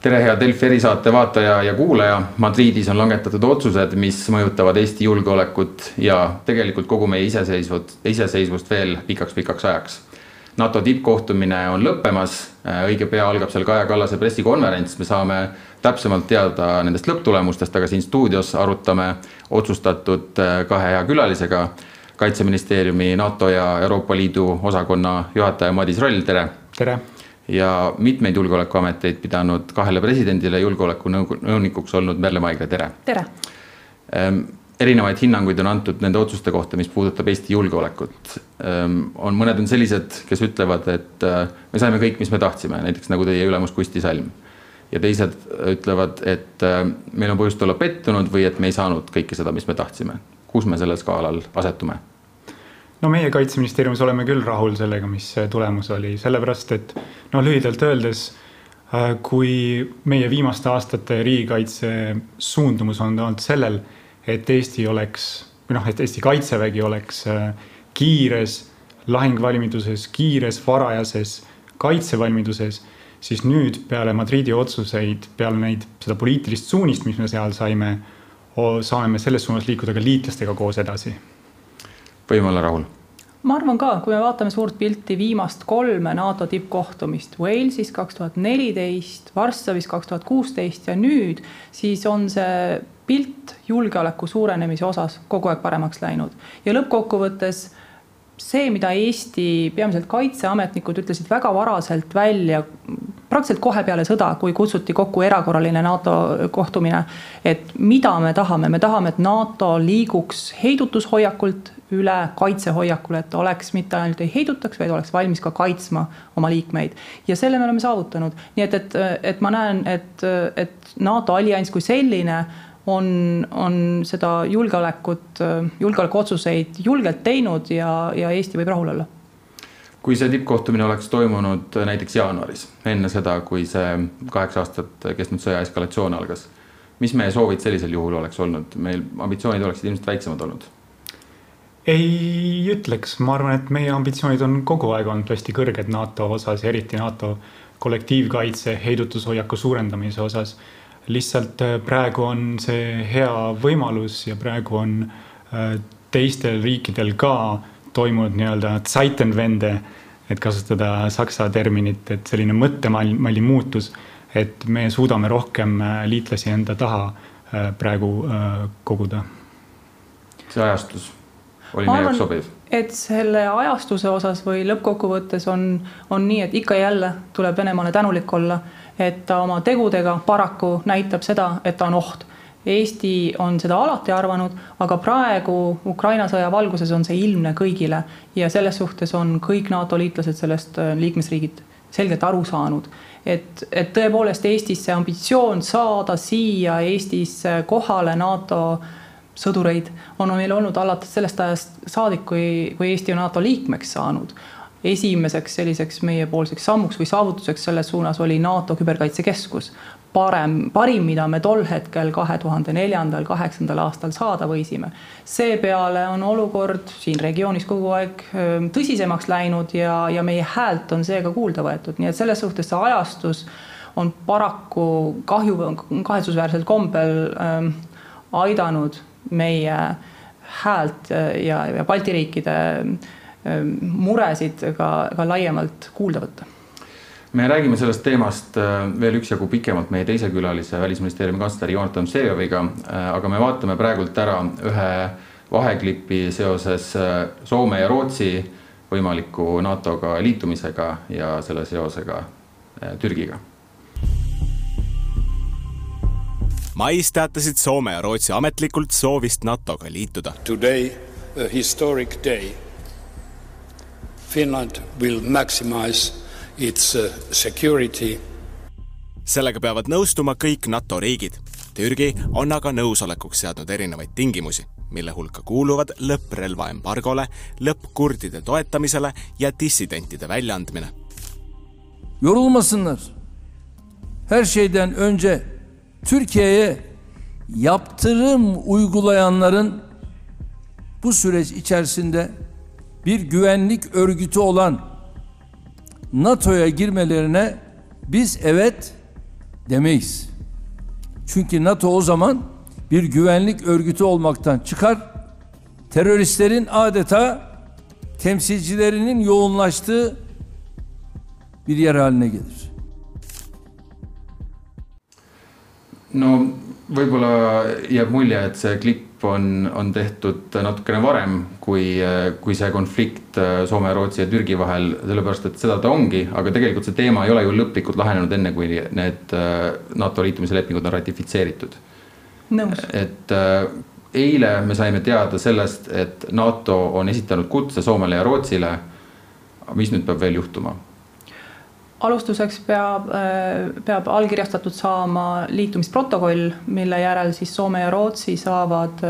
tere, hea Delfi erisaate vaataja ja kuulaja. Madridis on langetatud otsused, mis mõjutavad Eesti julgeolekut ja tegelikult kogu meie iseseisvut, iseseisvust veel pikaks-pikaks ajaks. NATO tippkohtumine on lõppemas, õige pea algab seal Kaja Kallase pressikonverents, me saame täpsemalt teada nendest lõpptulemustest, aga siin stuudios arutame otsustatud kahe hea külalisega. kaitseministeeriumi NATO ja Euroopa Liidu osakonna juhataja Madis Roll, tere. tere ja mitmeid julgeolekuameteid pidanud kahele presidendile julgeolekunõunikuks olnud Merle Maigre, tere. tere. erinevaid hinnanguid on antud nende otsuste kohta, mis puudutab Eesti julgeolekut. on, mõned on sellised, kes ütlevad, et äh, me saime kõik, mis me tahtsime, näiteks nagu teie ülemus Kusti Salm. ja teised ütlevad, et äh, meil on põhjust olla pettunud või et me ei saanud kõike seda, mis me tahtsime. kus me sellel skaalal asetume? No meie kaitseministeeriumis oleme küll rahul sellega, mis tulemus oli, sellepärast et noh, lühidalt öeldes äh, kui meie viimaste aastate riigikaitse suundumus on olnud sellel, et Eesti oleks või noh, et Eesti kaitsevägi oleks äh, kiires lahingvalmiduses, kiires varajases kaitsevalmiduses, siis nüüd peale Madridi otsuseid, peale neid, seda poliitilist suunist, mis me seal saime, saame me selles suunas liikuda ka liitlastega koos edasi võime olla rahul? ma arvan ka, kui me vaatame suurt pilti viimast kolme NATO tippkohtumist Walesis kaks tuhat neliteist, Varssavis kaks tuhat kuusteist ja nüüd, siis on see pilt julgeoleku suurenemise osas kogu aeg paremaks läinud ja lõppkokkuvõttes see, mida Eesti peamiselt kaitseametnikud ütlesid väga varaselt välja, praktiliselt kohe peale sõda, kui kutsuti kokku erakorraline NATO kohtumine. et mida me tahame, me tahame, et NATO liiguks heidutushoiakult üle kaitsehoiakule, et oleks mitte ainult ei heidutaks, vaid oleks valmis ka kaitsma oma liikmeid. ja selle me oleme saavutanud, nii et, et, et ma näen, et, et NATO allianss kui selline on, on seda julgeolekut, julgeolekuotsuseid julgelt teinud ja, ja Eesti võib rahul olla. Kui see tippkohtumine oleks toimunud näiteks jaanuaris, enne seda, kui see kaheksa aastat kestnud sõja eskalatsioon algas, mis meie soovid sellisel juhul oleks olnud, meil ambitsioonid oleksid ilmselt väiksemad olnud. Ei ütleks, ma arvan, et meie ambitsioonid on kogu aeg olnud hästi kõrged NATO osas ja eriti NATO kollektiivkaitse heidutushoiaku suurendamise osas. Lihtsalt äh, praegu on see hea võimalus ja praegu on äh, teistel riikidel ka toimunud nii-öelda Zeitenwende, et kasutada saksa terminit, et selline mõttemalli muutus, et me suudame rohkem äh, liitlasi enda taha praegu koguda. see ajastus oli meie jaoks sobiv? et selle ajastuse osas või lõppkokkuvõttes on, on nii, et ikka ja jälle tuleb Venemaale tänulik olla, et ta oma tegudega paraku näitab seda, et ta on oht. Eesti on seda alati arvanud, aga praegu Ukraina sõja valguses on see ilmne kõigile ja selles suhtes on kõik NATO liitlased sellest äh, liikmesriigid selgelt aru saanud. et, et tõepoolest Eestis see ambitsioon saada siia Eestisse kohale NATO sõdureid on meil olnud alates sellest ajast saadik, kui, kui Eesti on NATO liikmeks saanud. Esimeseks selliseks meiepoolseks sammuks või saavutuseks selles suunas oli NATO küberkaitsekeskus. parem, parim, mida me tol hetkel kahe tuhande neljandal, kaheksandal aastal saada võisime. seepeale on olukord siin regioonis kogu aeg tõsisemaks läinud ja, ja meie häält on seega kuulda võetud, nii et selles suhtes see ajastus on paraku kahju, kahetsusväärsel kombel ähm, aidanud meie häält ja, ja Balti riikide ähm, muresid ka, ka laiemalt kuulda võtta me räägime sellest teemast äh, veel üksjagu pikemalt meie teise külalise, välisministeeriumi kantsleri Jonatan Vsejoviga, äh, aga me vaatame praegult ära ühe vaheklipi seoses äh, Soome ja Rootsi võimaliku NATO-ga liitumisega ja selle seosega Türgiga mais teatasid Soome ja Rootsi ametlikult soovist NATO-ga liituda. Today a historic day. Finland will maximize its uh, security. sellega peavad nõustuma kõik NATO riigid. Türgi on aga nõusolekuks seadnud erinevaid tingimusi, mille hulka kuuluvad embargole, lõpp kurdide toetamisele ja dissidentide väljaandmine. Yorulmasınlar. Her şeyden önce Türkiye'ye yaptırım uygulayanların bu süreç içerisinde bir güvenlik örgütü olan NATO'ya girmelerine biz evet demeyiz. Çünkü NATO o zaman bir güvenlik örgütü olmaktan çıkar, teröristlerin adeta temsilcilerinin yoğunlaştığı bir yer haline gelir. no võib-olla jääb mulje, et see klipp on, on tehtud natukene varem, kui, kui see konflikt Soome, Rootsi ja Türgi vahel, sellepärast et seda ta ongi, aga tegelikult see teema ei ole ju lõplikult lahenenud, enne kui need NATO liitumise lepingud on ratifitseeritud. et eile me saime teada sellest, et NATO on esitanud kutse Soomele ja Rootsile. mis nüüd peab veel juhtuma? Alustuseks peab, peab allkirjastatud saama liitumisprotokoll, mille järel siis Soome ja Rootsi saavad,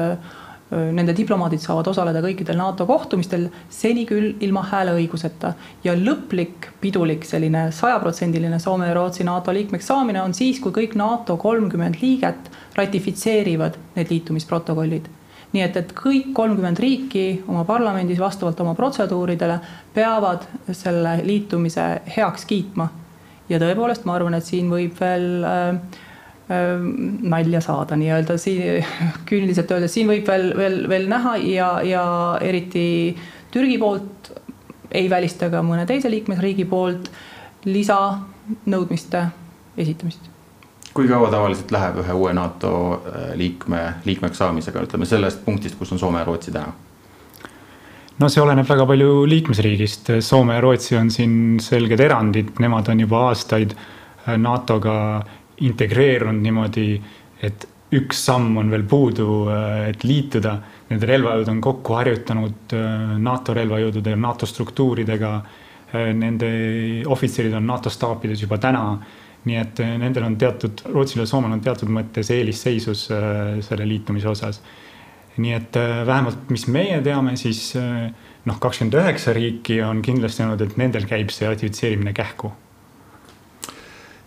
nende diplomaadid saavad osaleda kõikidel NATO kohtumistel, seni küll ilma hääleõiguseta. ja lõplik pidulik selline sajaprotsendiline Soome ja Rootsi NATO liikmeks saamine on siis, kui kõik NATO kolmkümmend liiget ratifitseerivad need liitumisprotokollid nii et, et kõik kolmkümmend riiki oma parlamendis vastavalt oma protseduuridele peavad selle liitumise heaks kiitma. ja tõepoolest, ma arvan, et siin võib veel äh, äh, nalja saada nii-öelda siin küüniliselt öeldes, siin võib veel, veel, veel näha ja, ja eriti Türgi poolt ei välista ka mõne teise liikmesriigi poolt lisanõudmiste esitamist kui kaua tavaliselt läheb ühe uue NATO äh, liikme, liikmeks saamisega, ütleme sellest punktist, kus on Soome ja Rootsi täna? no see oleneb väga palju liikmesriigist, Soome ja Rootsi on siin selged erandid, nemad on juba aastaid äh, NATO-ga integreerunud niimoodi, et üks samm on veel puudu, äh, et liituda. Need relvajõud on kokku harjutanud NATO relvajõududega, NATO struktuuridega. Nende ohvitserid on NATO staapides juba täna nii et eh, nendel on teatud, Rootsil ja Soomel on teatud mõttes eelisseisus eh, selle liitumise osas. nii et eh, vähemalt, mis meie teame, siis noh, kakskümmend üheksa riiki on kindlasti öelnud, et nendel käib see ratifitseerimine kähku.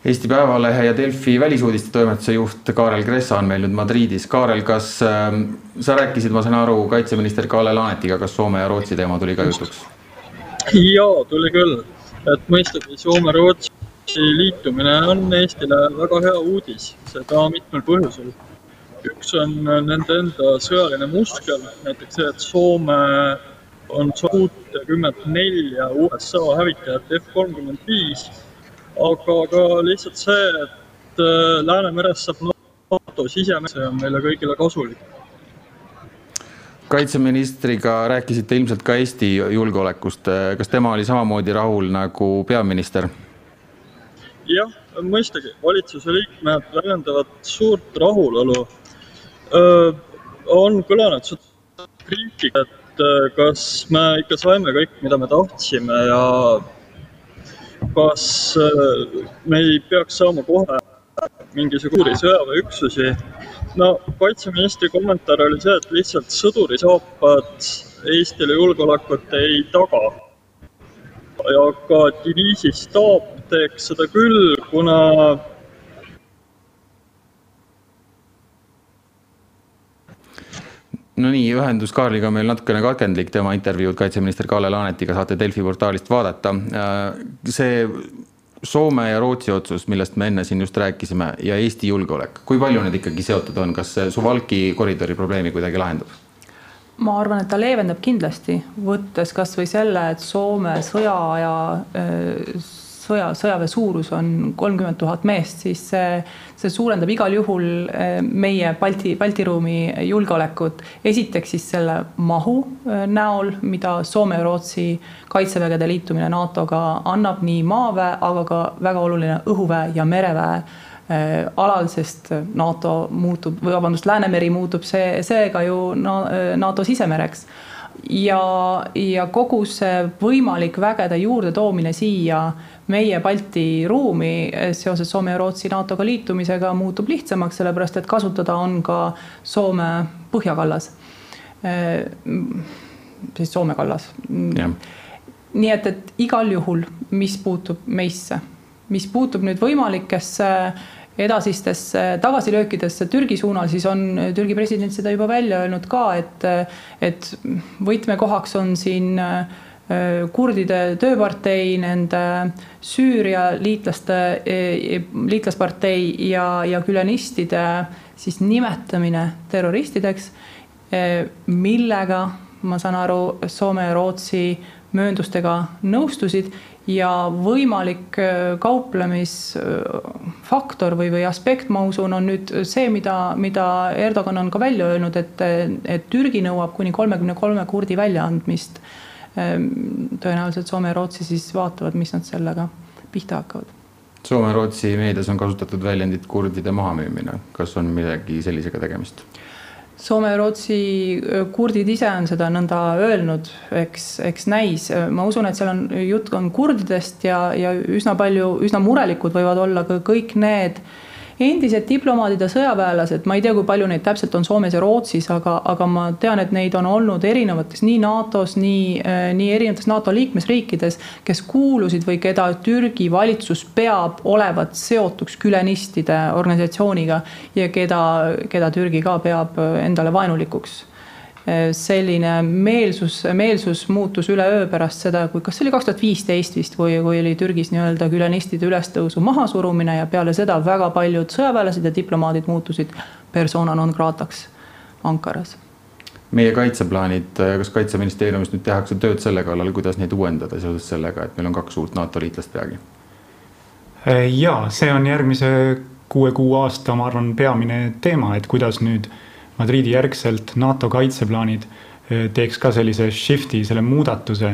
Eesti Päevalehe ja Delfi välisuudiste toimetuse juht Kaarel Kressa on meil nüüd Madridis. Kaarel, kas äh, sa rääkisid, ma saan aru, kaitseminister Kalle Laanetiga, kas Soome ja Rootsi teema tuli ka jutuks? ja tuli küll, et mõistagi Soome-Rootsi liitumine on Eestile väga hea uudis, seda mitmel põhjusel. üks on nende enda sõjaline muskel, näiteks see, et Soome on kuutekümmet nelja USA hävitajat F kolmkümmend viis, aga ka lihtsalt see, et äh, Läänemerest saab NATO sisemees, see on meile kõigile kasulik kaitseministriga rääkisite ilmselt ka Eesti julgeolekust, kas tema oli samamoodi rahul nagu peaminister? Jah, mõistagi, valitsuse liikmed väljendavad suurt rahulolu. on kõlanud kriitika, et kas me ikka saime kõik, mida me tahtsime ja kas me ei peaks saama kohe mingisuguse sõjaväeüksusi. no kaitseministri kommentaar oli see, et lihtsalt sõdurisaapad Eestile julgeolekut ei taga. ja ka diviisi staap teeks seda küll, kuna no nii, ühendus Kaarliga on meil natukene katkendlik, tema intervjuud kaitseminister Kalle Laanetiga saate Delfi portaalist vaadata. see Soome ja Rootsi otsus, millest me enne siin just rääkisime ja Eesti julgeolek, kui palju need ikkagi seotud on, kas Suwalki koridori probleemi kuidagi lahendab? ma arvan, et ta leevendab kindlasti, võttes kasvõi selle, et Soome sõjaaja sõja, sõjaväe suurus on kolmkümmend tuhat meest, siis see, see suurendab igal juhul eh, meie Balti, Balti ruumi julgeolekut. esiteks siis selle mahu eh, näol, mida Soome ja Rootsi kaitsevägede liitumine NATO-ga annab nii maaväe, aga ka väga oluline õhuväe ja mereväe eh, alal, sest NATO muutub, või vabandust, Läänemeri muutub see, seega ju NATO sisemereks ja, ja kogu see võimalik vägede juurdetoomine siia meie Balti ruumi seoses Soome ja Rootsi NATO-ga liitumisega muutub lihtsamaks, sellepärast et kasutada on ka Soome põhjakallas. siis Soome kallas. nii et, et igal juhul, mis puutub meisse, mis puutub nüüd võimalikesse edasistesse tagasilöökidesse Türgi suunal, siis on Türgi president seda juba välja öelnud ka, et, et võtmekohaks on siin äh, kurdide tööpartei, nende Süüria liitlaste, liitlaspartei ja, ja külenistide siis nimetamine terroristideks, millega ma saan aru, Soome ja Rootsi mööndustega nõustusid ja võimalik äh, kauplemisfaktor või, või aspekt, ma usun, on nüüd see, mida, mida Erdogan on ka välja öelnud, et, et Türgi nõuab kuni kolmekümne kolme kurdi väljaandmist. Ähm, tõenäoliselt Soome ja Rootsi siis vaatavad, mis nad sellega pihta hakkavad. Soome ja Rootsi meedias on kasutatud väljendit kurdide mahamüümine, kas on midagi sellisega tegemist? Soome ja Rootsi kurdid ise on seda nõnda öelnud, eks, eks näis. ma usun, et seal on jutt on kurdidest ja, ja üsna palju, üsna murelikud võivad olla ka kõik need äh, endised diplomaadid ja sõjaväelased, ma ei tea, kui palju neid täpselt on Soomes ja Rootsis, aga, aga ma tean, et neid on olnud erinevates nii NATO-s, nii, äh, nii erinevates NATO liikmesriikides, kes kuulusid või keda Türgi valitsus peab olevat seotuks külenistide organisatsiooniga ja keda, keda Türgi ka peab endale vaenulikuks selline meelsus, meelsus muutus üleöö pärast seda, kui, kas see oli kaks tuhat viisteist vist, kui, kui oli Türgis nii-öelda külanistide ülestõusu mahasurumine ja peale seda väga paljud sõjaväelased ja diplomaadid muutusid persona non grata'ks Ankaras meie kaitseplaanid, kas kaitseministeeriumis nüüd tehakse tööd selle kallal, kuidas neid uuendada seoses sellega, et meil on kaks uut NATO liitlast peagi? ja see on järgmise kuue kuu aasta, ma arvan, peamine teema, et kuidas nüüd äh, Madridi järgselt NATO kaitseplaanid eh, teeks ka sellise shift'i, selle muudatuse,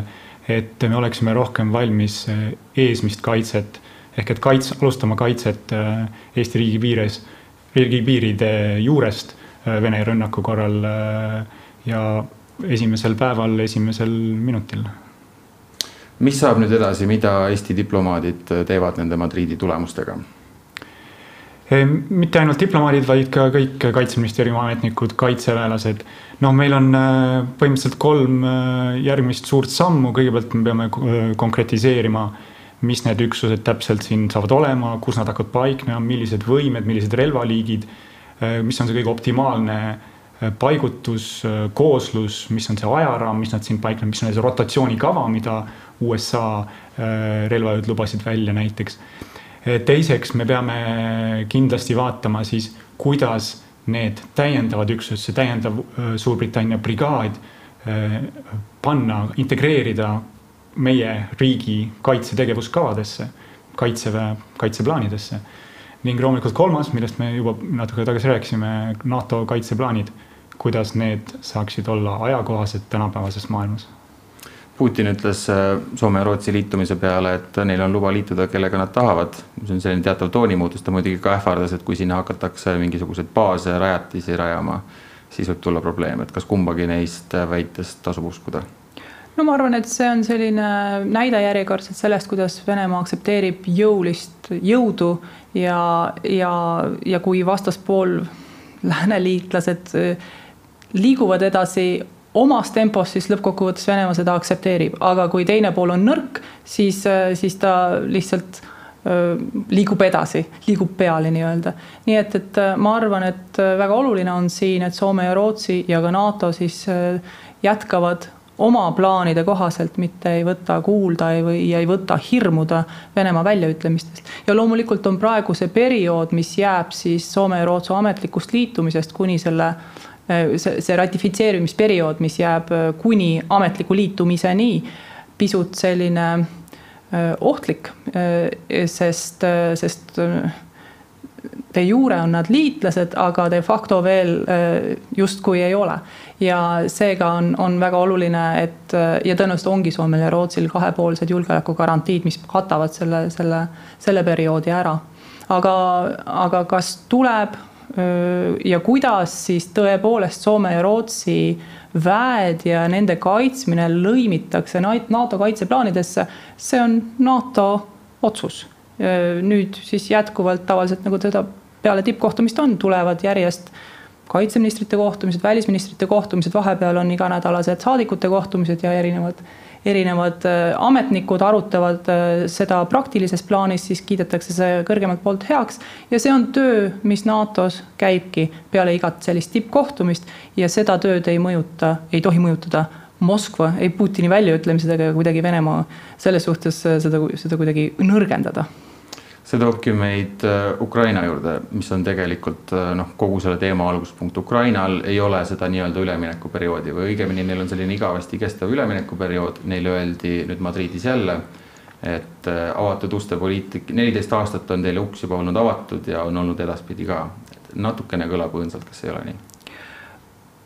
et me oleksime rohkem valmis eh, eesmist kaitset ehk et kaits-, alustama kaitset eh, Eesti riigi piires, riigipiiride juurest Vene rünnaku korral ja esimesel päeval, esimesel minutil. mis saab nüüd edasi, mida Eesti diplomaadid teevad nende Madridi tulemustega? Mitte ainult diplomaadid, vaid ka kõik kaitseministeeriumi ametnikud, kaitseväelased. noh, meil on äh, põhimõtteliselt kolm äh, järgmist suurt sammu, kõigepealt me peame äh, konkretiseerima, mis need üksused täpselt siin saavad olema, kus nad hakkavad paiknema, millised võimed, millised relvaliigid, mis on see kõige optimaalne paigutus, kooslus, mis on see ajaraam, mis nad siin paiknevad, mis on see rotatsioonikava, mida USA relvajõud lubasid välja näiteks teiseks me peame kindlasti vaatama siis, kuidas need täiendavad üksused, see täiendav Suurbritannia brigaad panna, integreerida meie riigi kaitsetegevuskavadesse, kaitseväe kaitseplaanidesse. ning loomulikult kolmas, millest me juba natuke tagasi rääkisime, NATO kaitseplaanid, kuidas need saaksid olla ajakohased tänapäevases maailmas Putin ütles äh, Soome ja Rootsi liitumise peale, et neil on luba liituda, kellega nad tahavad. see on selline teatav toonimuutus, ta muidugi ka ähvardas, et kui sinna hakatakse mingisuguseid baase, rajatisi rajama, siis võib tulla probleem, et kas kumbagi neist väitest tasub uskuda? no ma arvan, et see on selline näide järjekordselt sellest, kuidas Venemaa aktsepteerib jõulist jõudu ja, ja, ja kui vastaspool lääneliitlased liiguvad edasi omas tempos, siis lõppkokkuvõttes Venemaa seda aktsepteerib, aga kui teine pool on nõrk, siis, siis ta lihtsalt liigub edasi, liigub peale nii-öelda. nii et, et ma arvan, et väga oluline on siin, et Soome ja Rootsi ja ka NATO siis jätkavad oma plaanide kohaselt, mitte ei võta kuulda ei, või ei võta hirmuda Venemaa väljaütlemistest. ja loomulikult on praegu see periood, mis jääb siis Soome ja Rootsi ametlikust liitumisest kuni selle Äh, see, see ratifitseerimisperiood, mis jääb äh, kuni ametliku liitumiseni, pisut selline äh, ohtlik, sest, sest de jure on nad liitlased, aga de facto veel justkui ei ole. ja seega on, on väga oluline, et ja tõenäoliselt ongi Soomel ja Rootsil kahepoolsed julgeolekugarantiid, mis katavad selle, selle, selle perioodi ära. aga, aga kas tuleb ja kuidas siis tõepoolest Soome ja Rootsi väed ja nende kaitsmine lõimitakse NATO kaitseplaanidesse, see on NATO otsus. nüüd siis jätkuvalt tavaliselt nagu teda peale tippkohtumist on, tulevad järjest kaitseministrite kohtumised, välisministrite kohtumised, vahepeal on iganädalased saadikute kohtumised ja erinevad erinevad äh, ametnikud arutavad äh, seda praktilises plaanis, siis kiidetakse see kõrgemalt poolt heaks. ja see on töö, mis NATO-s käibki peale igat sellist tippkohtumist ja seda tööd ei mõjuta, ei tohi mõjutada Moskva, ei Putini väljaütlemised ega kuidagi Venemaa selles suhtes seda, seda kuidagi nõrgendada see toobki meid äh, Ukraina juurde, mis on tegelikult äh, noh, kogu selle teema alguspunkt. Ukrainal ei ole seda nii-öelda üleminekuperioodi või õigemini neil on selline igavesti kestev üleminekuperiood, neile öeldi nüüd Madridis jälle, et äh, avatud uste poliitik, neliteist aastat on teile uks juba olnud avatud ja on olnud edaspidi ka. natukene kõlab õõnsalt, kas ei ole nii?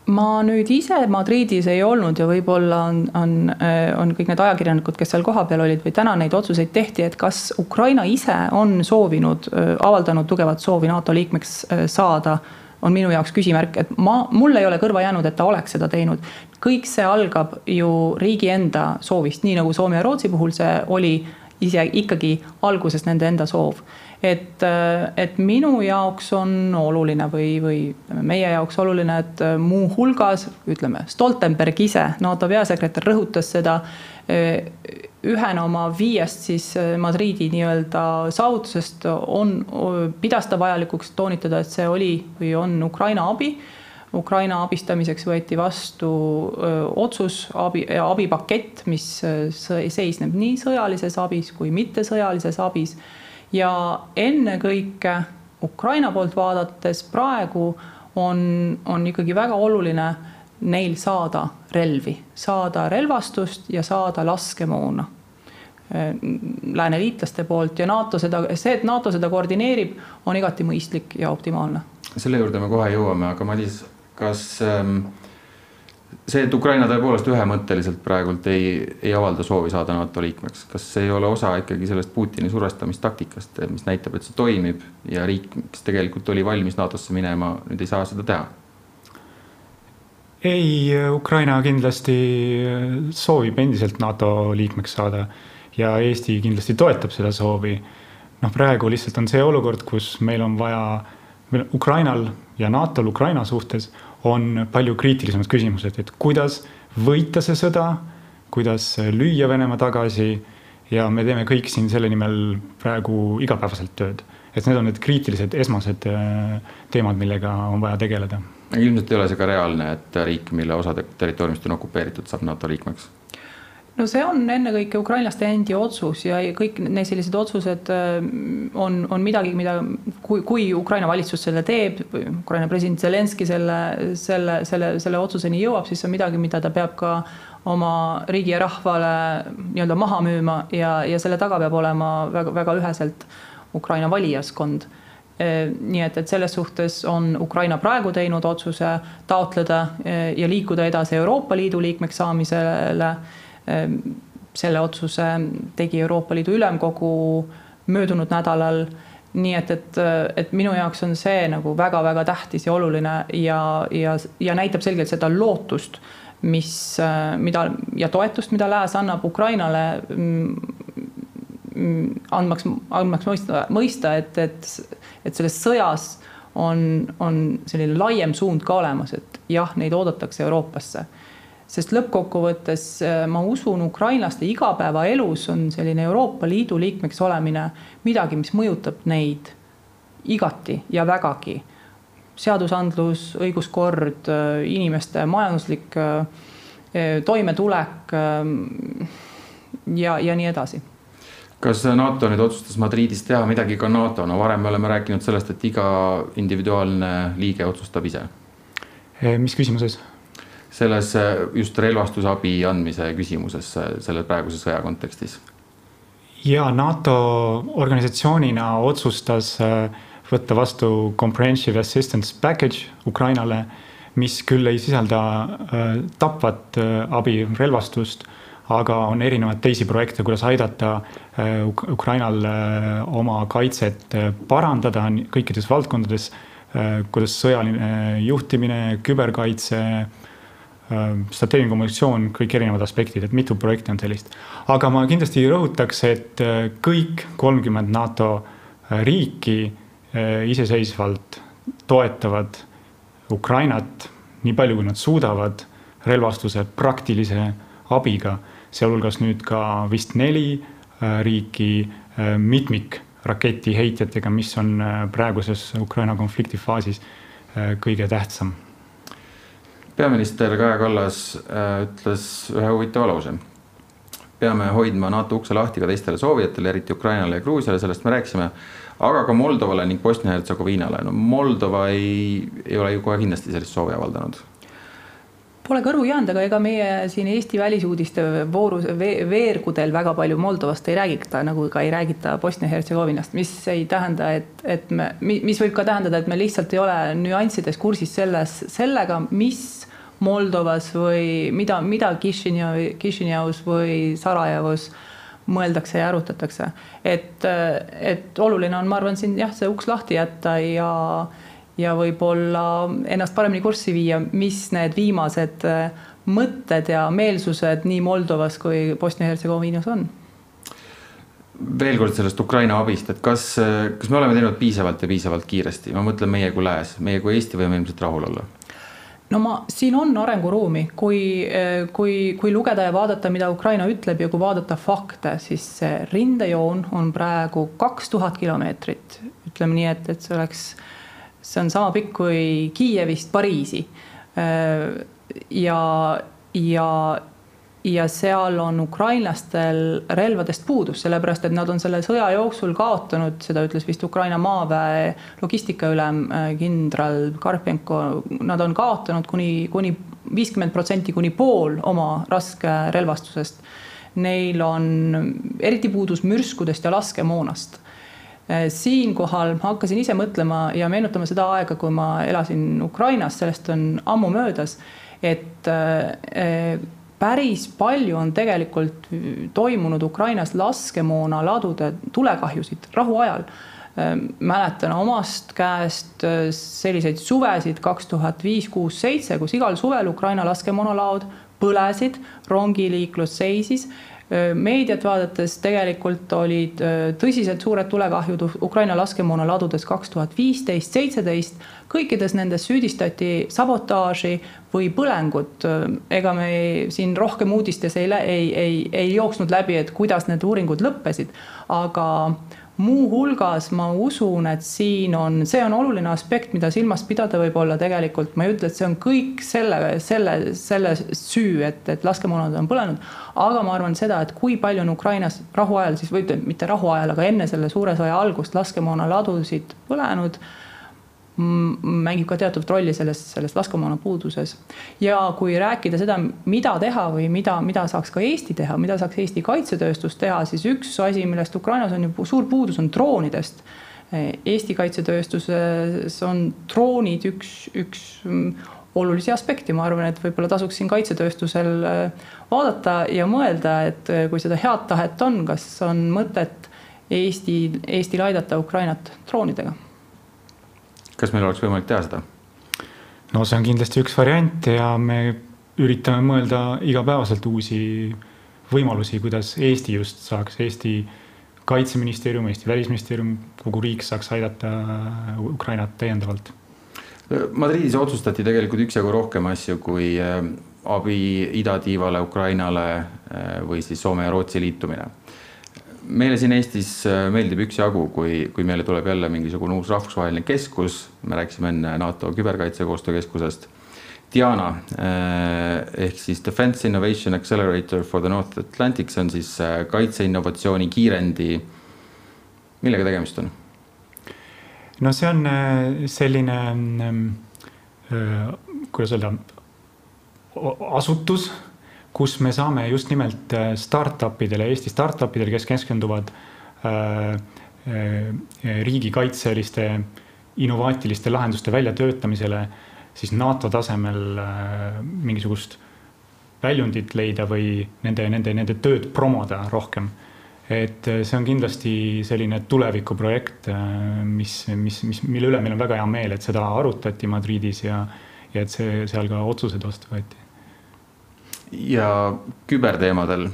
Ma nüüd ise Madridis ei olnud ja võib-olla on, on, äh, on kõik need ajakirjanikud, kes seal kohapeal olid või täna neid otsuseid tehti, et kas Ukraina ise on soovinud, äh, avaldanud tugevat soovi NATO liikmeks äh, saada, on minu jaoks küsimärk, et ma, mul ei ole kõrva jäänud, et ta oleks seda teinud. kõik see algab ju riigi enda soovist, nii nagu Soome ja Rootsi puhul see oli ise ikkagi alguses nende enda soov. Et, äh, et minu jaoks on oluline või, või meie jaoks oluline, et äh, muuhulgas ütleme, Stoltenberg ise, NATO peasekretär rõhutas seda äh, ühena oma viiest siis Madriidi nii-öelda saavutusest on, pidas ta vajalikuks toonitada, et see oli või on Ukraina abi Ukraina abistamiseks võeti vastu otsus, abi, abipakett, mis seisneb nii sõjalises abis kui mittesõjalises abis ja ennekõike Ukraina poolt vaadates praegu on, on ikkagi väga oluline neil saada relvi, saada relvastust ja saada laskemoona lääneliitlaste poolt ja NATO seda, see, et NATO seda koordineerib, on igati mõistlik ja optimaalne. selle juurde me kohe jõuame, aga Madis, kas ähm, see, et Ukraina tõepoolest ühemõtteliselt praegult ei, ei avalda soovi saada NATO liikmeks, kas see ei ole osa ikkagi sellest Putini survestamistaktikast, mis näitab, et see toimib ja riik, kes tegelikult oli valmis NATO-sse minema, nüüd ei saa seda teha? ei, Ukraina kindlasti soovib endiselt NATO liikmeks saada ja Eesti kindlasti toetab seda soovi. noh, praegu lihtsalt on see olukord, kus meil on vaja, meil Ukrainal ja NATO-l Ukraina suhtes on palju kriitilisemad küsimused, et kuidas võita see sõda, kuidas lüüa Venemaa tagasi ja me teeme kõik siin selle nimel praegu igapäevaselt tööd. et need on need kriitilised esmased äh, teemad, millega on vaja tegeleda. ilmselt ei ole see ka reaalne, et riik, mille osa territooriumist on okupeeritud, saab NATO liikmeks no see on ennekõike ukrainlaste endi otsus ja kõik need sellised otsused äh, on, on midagi, mida, kui, kui Ukraina valitsus selle teeb, Ukraina president Zelenskõi selle, selle, selle, selle otsuseni jõuab, siis see on midagi, mida ta peab ka oma riigi ja rahvale nii-öelda maha müüma ja, ja selle taga peab olema väga, väga üheselt Ukraina valijaskond. Äh, nii et, et selles suhtes on Ukraina praegu teinud otsuse taotleda äh, ja liikuda edasi Euroopa Liidu liikmeks saamisele selle otsuse tegi Euroopa Liidu Ülemkogu möödunud nädalal. nii et, et, et minu jaoks on see nagu väga-väga tähtis ja oluline ja, ja, ja näitab selgelt seda lootust, mis, mida ja toetust, mida Lääs annab Ukrainale andmaks, andmaks mõista, mõista, et, et, et selles sõjas on, on selline laiem suund ka olemas, et jah, neid oodatakse Euroopasse sest lõppkokkuvõttes äh, ma usun, ukrainlaste igapäevaelus on selline Euroopa Liidu liikmeks olemine midagi, mis mõjutab neid igati ja vägagi. seadusandlus, õiguskord, äh, inimeste majanduslik äh, toimetulek ja, ja nii edasi kas NATO nüüd otsustas Madridis teha midagi ka NATO-na, varem me oleme rääkinud sellest, et iga individuaalne liige otsustab ise. mis küsimuses? Selles äh, just relvastusabi andmise küsimuses äh, selle praeguse sõja kontekstis? ja NATO organisatsioonina otsustas äh, võtta vastu comprehensive assistance package Ukrainale, mis küll ei sisalda tapvat abi, relvastust, aga on erinevaid teisi projekte, kuidas aidata Ukrainal oma kaitset parandada kõikides valdkondades, kuidas sõjaline juhtimine, küberkaitse strateegiline kommunikatsioon, kõik erinevad aspektid, et mitu projekti on sellist. aga ma kindlasti rõhutaks, et äh, kõik kolmkümmend NATO äh, riiki iseseisvalt toetavad Ukrainat nii palju, kui nad suudavad relvastuse praktilise abiga, sealhulgas nüüd ka vist neli riiki mitmikraketiheitjatega, mis on praeguses Ukraina konflikti faasis kõige tähtsam peaminister Kaja Kallas äh, ütles ühe huvitava lause. peame hoidma NATO ukse lahti ka teistele soovijatele, eriti Ukrainale ja Gruusiale, sellest me rääkisime, aga ka Moldovale ning Bosnia-Hertsegoviinale. no Moldova ei, ei ole ju kohe kindlasti sellist soovi avaldanud Pole kõrvu jäänud, aga ega meie siin Eesti välisuudiste voorus ve, veergudel väga palju Moldovast ei räägita, nagu ka ei räägita Bosnia-Hertsegovinast, mis ei tähenda, et, et me, mis võib ka tähendada, et me lihtsalt ei ole nüanssides kursis selles, sellega, mis Moldovas või mida, mida Kišinev, Kišinevus või Sarajevos mõeldakse ja arutatakse. et, et oluline on, ma arvan, siin jah, see uks lahti jätta ja ja võib-olla ennast paremini kurssi viia, mis need viimased äh, mõtted ja meelsused nii Moldovas kui Bosnia-Hertsegoviinas on? Veel kord sellest Ukraina abist, et kas, äh, kas me oleme teinud piisavalt ja piisavalt kiiresti, ma mõtlen meie kui lääs, meie kui Eesti võime ilmselt rahul olla. No ma, siin on arenguruumi, kui, äh, kui, kui lugeda ja vaadata, mida Ukraina ütleb ja kui vaadata fakte, siis see rindejoon on praegu kaks tuhat kilomeetrit. ütleme nii, et, et see oleks see on sama pikk kui Kiievist Pariisi. ja, ja, ja seal on ukrainlastel relvadest puudus, sellepärast et nad on selle sõja jooksul kaotanud, seda ütles vist Ukraina maaväe logistikaülem kindral Karpenko, nad on kaotanud kuni, kuni viiskümmend protsenti kuni pool oma raskerelvastusest. Neil on eriti puudus mürskudest ja laskemoonast Äh, siinkohal ma hakkasin ise mõtlema ja meenutama seda aega, kui ma elasin Ukrainas, sellest on ammu möödas, et äh, päris palju on tegelikult toimunud Ukrainas laskemoonaladude tulekahjusid rahuajal. Äh, mäletan omast käest selliseid suvesid kaks tuhat viis, kuus, seitse, kus igal suvel Ukraina laskemoonalaod põlesid, rongiliiklus seisis meediat vaadates tegelikult olid tõsiselt suured tulekahjud Ukraina laskemoona ladudes kaks tuhat viisteist, seitseteist. kõikides nendes süüdistati sabotaaži või põlengut. ega me ei, siin rohkem uudistes ei, ei, ei, ei jooksnud läbi, et kuidas need uuringud lõppesid, aga muuhulgas ma usun, et siin on, see on oluline aspekt, mida silmas pidada võib-olla tegelikult, ma ei ütle, et see on kõik selle, selle, selle süü, et, et laskemoonad on põlenud. aga ma arvan seda, et kui palju on Ukrainas rahuajal siis või mitte rahuajal, aga enne selle suure sõja algust laskemoonaladusid põlenud mängib ka teatud rolli selles, selles laskemoona puuduses. ja kui rääkida seda, mida teha või mida, mida saaks ka Eesti teha, mida saaks Eesti kaitsetööstus teha, siis üks asi, millest Ukrainas on ju suur puudus, on droonidest. Eesti kaitsetööstuses on droonid üks, üks olulisi aspekte, ma arvan, et võib-olla tasuks siin kaitsetööstusel vaadata ja mõelda, et kui seda head tahet on, kas on mõtet Eesti, Eestil aidata Ukrainat droonidega kas meil oleks võimalik teha seda? no see on kindlasti üks variant ja me üritame mõelda igapäevaselt uusi võimalusi, kuidas Eesti just saaks, Eesti kaitseministeerium, Eesti välisministeerium, kogu riik saaks aidata Ukrainat täiendavalt. Madridis otsustati tegelikult üksjagu rohkem asju kui äh, abi idatiivale Ukrainale äh, või siis Soome ja Rootsi liitumine meile siin Eestis äh, meeldib üksjagu, kui, kui meile tuleb jälle mingisugune uus rahvusvaheline keskus, me rääkisime enne NATO küberkaitsekoostöö keskusest. Diana äh, ehk siis Defense Innovation Accelerator for the North Atlantic, see on siis äh, kaitseinnovatsiooni kiirendi. millega tegemist on? no see on selline, kuidas öelda, asutus kus me saame just nimelt äh, startup idele, Eesti startup idele, kes keskenduvad äh, äh, riigikaitseliste innovaatiliste lahenduste väljatöötamisele, siis NATO tasemel mingisugust väljundit leida või nende, nende, nende tööd promoda rohkem. et see on kindlasti selline tulevikuprojekt, mis, mis, mis, mille üle meil on väga hea meel, et seda arutati Madridis ja, ja et see seal ka otsused vastu võeti ja küberteemadel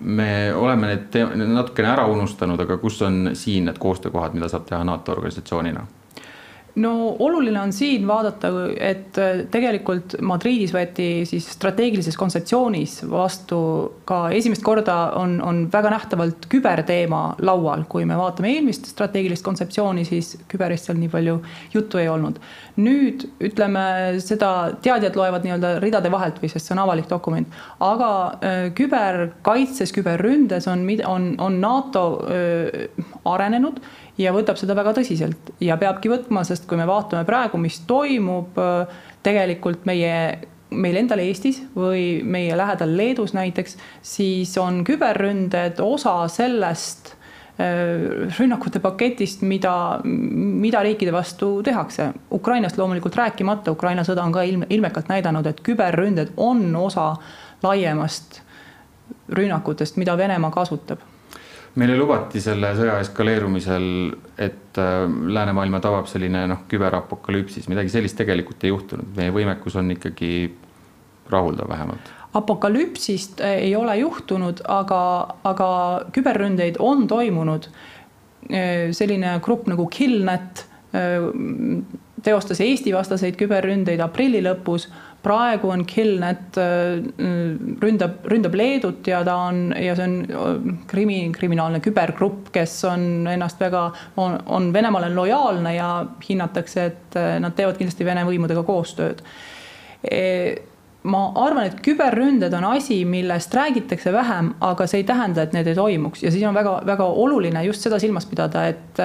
me oleme need natukene ära unustanud, aga kus on siin need koostöökohad, mida saab teha NATO organisatsioonina? No oluline on siin vaadata, et äh, tegelikult Madridis võeti siis strateegilises kontseptsioonis vastu ka esimest korda on, on väga nähtavalt küberteema laual, kui me vaatame eelmist strateegilist kontseptsiooni, siis küberist seal nii palju juttu ei olnud. nüüd ütleme seda, teadjad loevad nii-öelda ridade vahelt või sest see on avalik dokument, aga äh, küberkaitses, küberründes on, on, on NATO öö, äh, arenenud ja võtab seda väga tõsiselt ja peabki võtma, sest kui me vaatame praegu, mis toimub tegelikult meie meil endal Eestis või meie lähedal Leedus näiteks, siis on küberründed osa sellest rünnakute paketist, mida, mida riikide vastu tehakse. Ukrainast loomulikult rääkimata, Ukraina sõda on ka ilme, ilmekalt näidanud, et küberründed on osa laiemast rünnakutest, mida Venemaa kasutab meile lubati selle sõja eskaleerumisel, et äh, läänemaailma tabab selline noh, küberapokalüpsis, midagi sellist tegelikult ei juhtunud, meie võimekus on ikkagi rahuldav vähemalt. apokalüpsist äh, ei ole juhtunud, aga, aga küberründeid on toimunud. Äh, selline grupp nagu Killnet teostas Eesti vastaseid küberründeid aprilli lõpus praegu on Killnet, äh, ründab, ründab Leedut ja ta on ja see on äh, krimi, kriminaalne kübergrupp, kes on ennast väga, on, on Venemaale lojaalne ja hinnatakse, et äh, nad teevad kindlasti Vene võimudega koostööd. E ma arvan, et küberründed on asi, millest räägitakse vähem, aga see ei tähenda, et need ei toimuks. Ja siis on väga-väga oluline just seda silmas pidada, et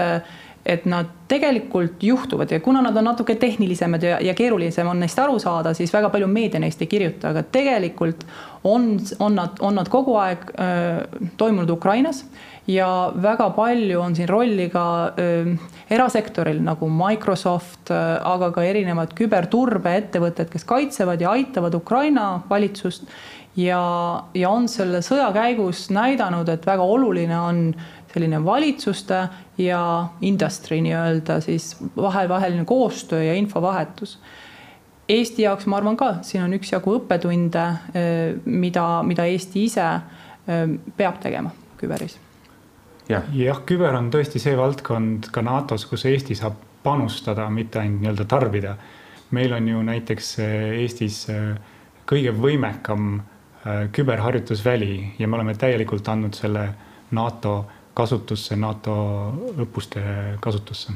et nad tegelikult juhtuvad ja kuna nad on natuke tehnilisemad ja, ja keerulisem on neist aru saada, siis väga palju meedia neist ei kirjuta, aga tegelikult on, on nad, on nad kogu aeg öö, toimunud Ukrainas ja väga palju on siin rolli ka öö, erasektoril nagu Microsoft, aga ka erinevad küberturbeettevõtted, kes kaitsevad ja aitavad Ukraina valitsust ja, ja on selle sõja käigus näidanud, et väga oluline on selline valitsuste ja industry nii-öelda siis vahevaheline koostöö ja infovahetus. Eesti jaoks ma arvan ka, siin on üksjagu õppetunde, eh, mida, mida Eesti ise eh, peab tegema küberis. jah, jah, küber on tõesti see valdkond ka NATO-s, kus Eesti saab panustada, mitte ainult nii-öelda tarbida. meil on ju näiteks eh, Eestis kõige võimekam küberharjutusväli ja me oleme täielikult andnud selle NATO kasutusse, NATO õppuste kasutusse.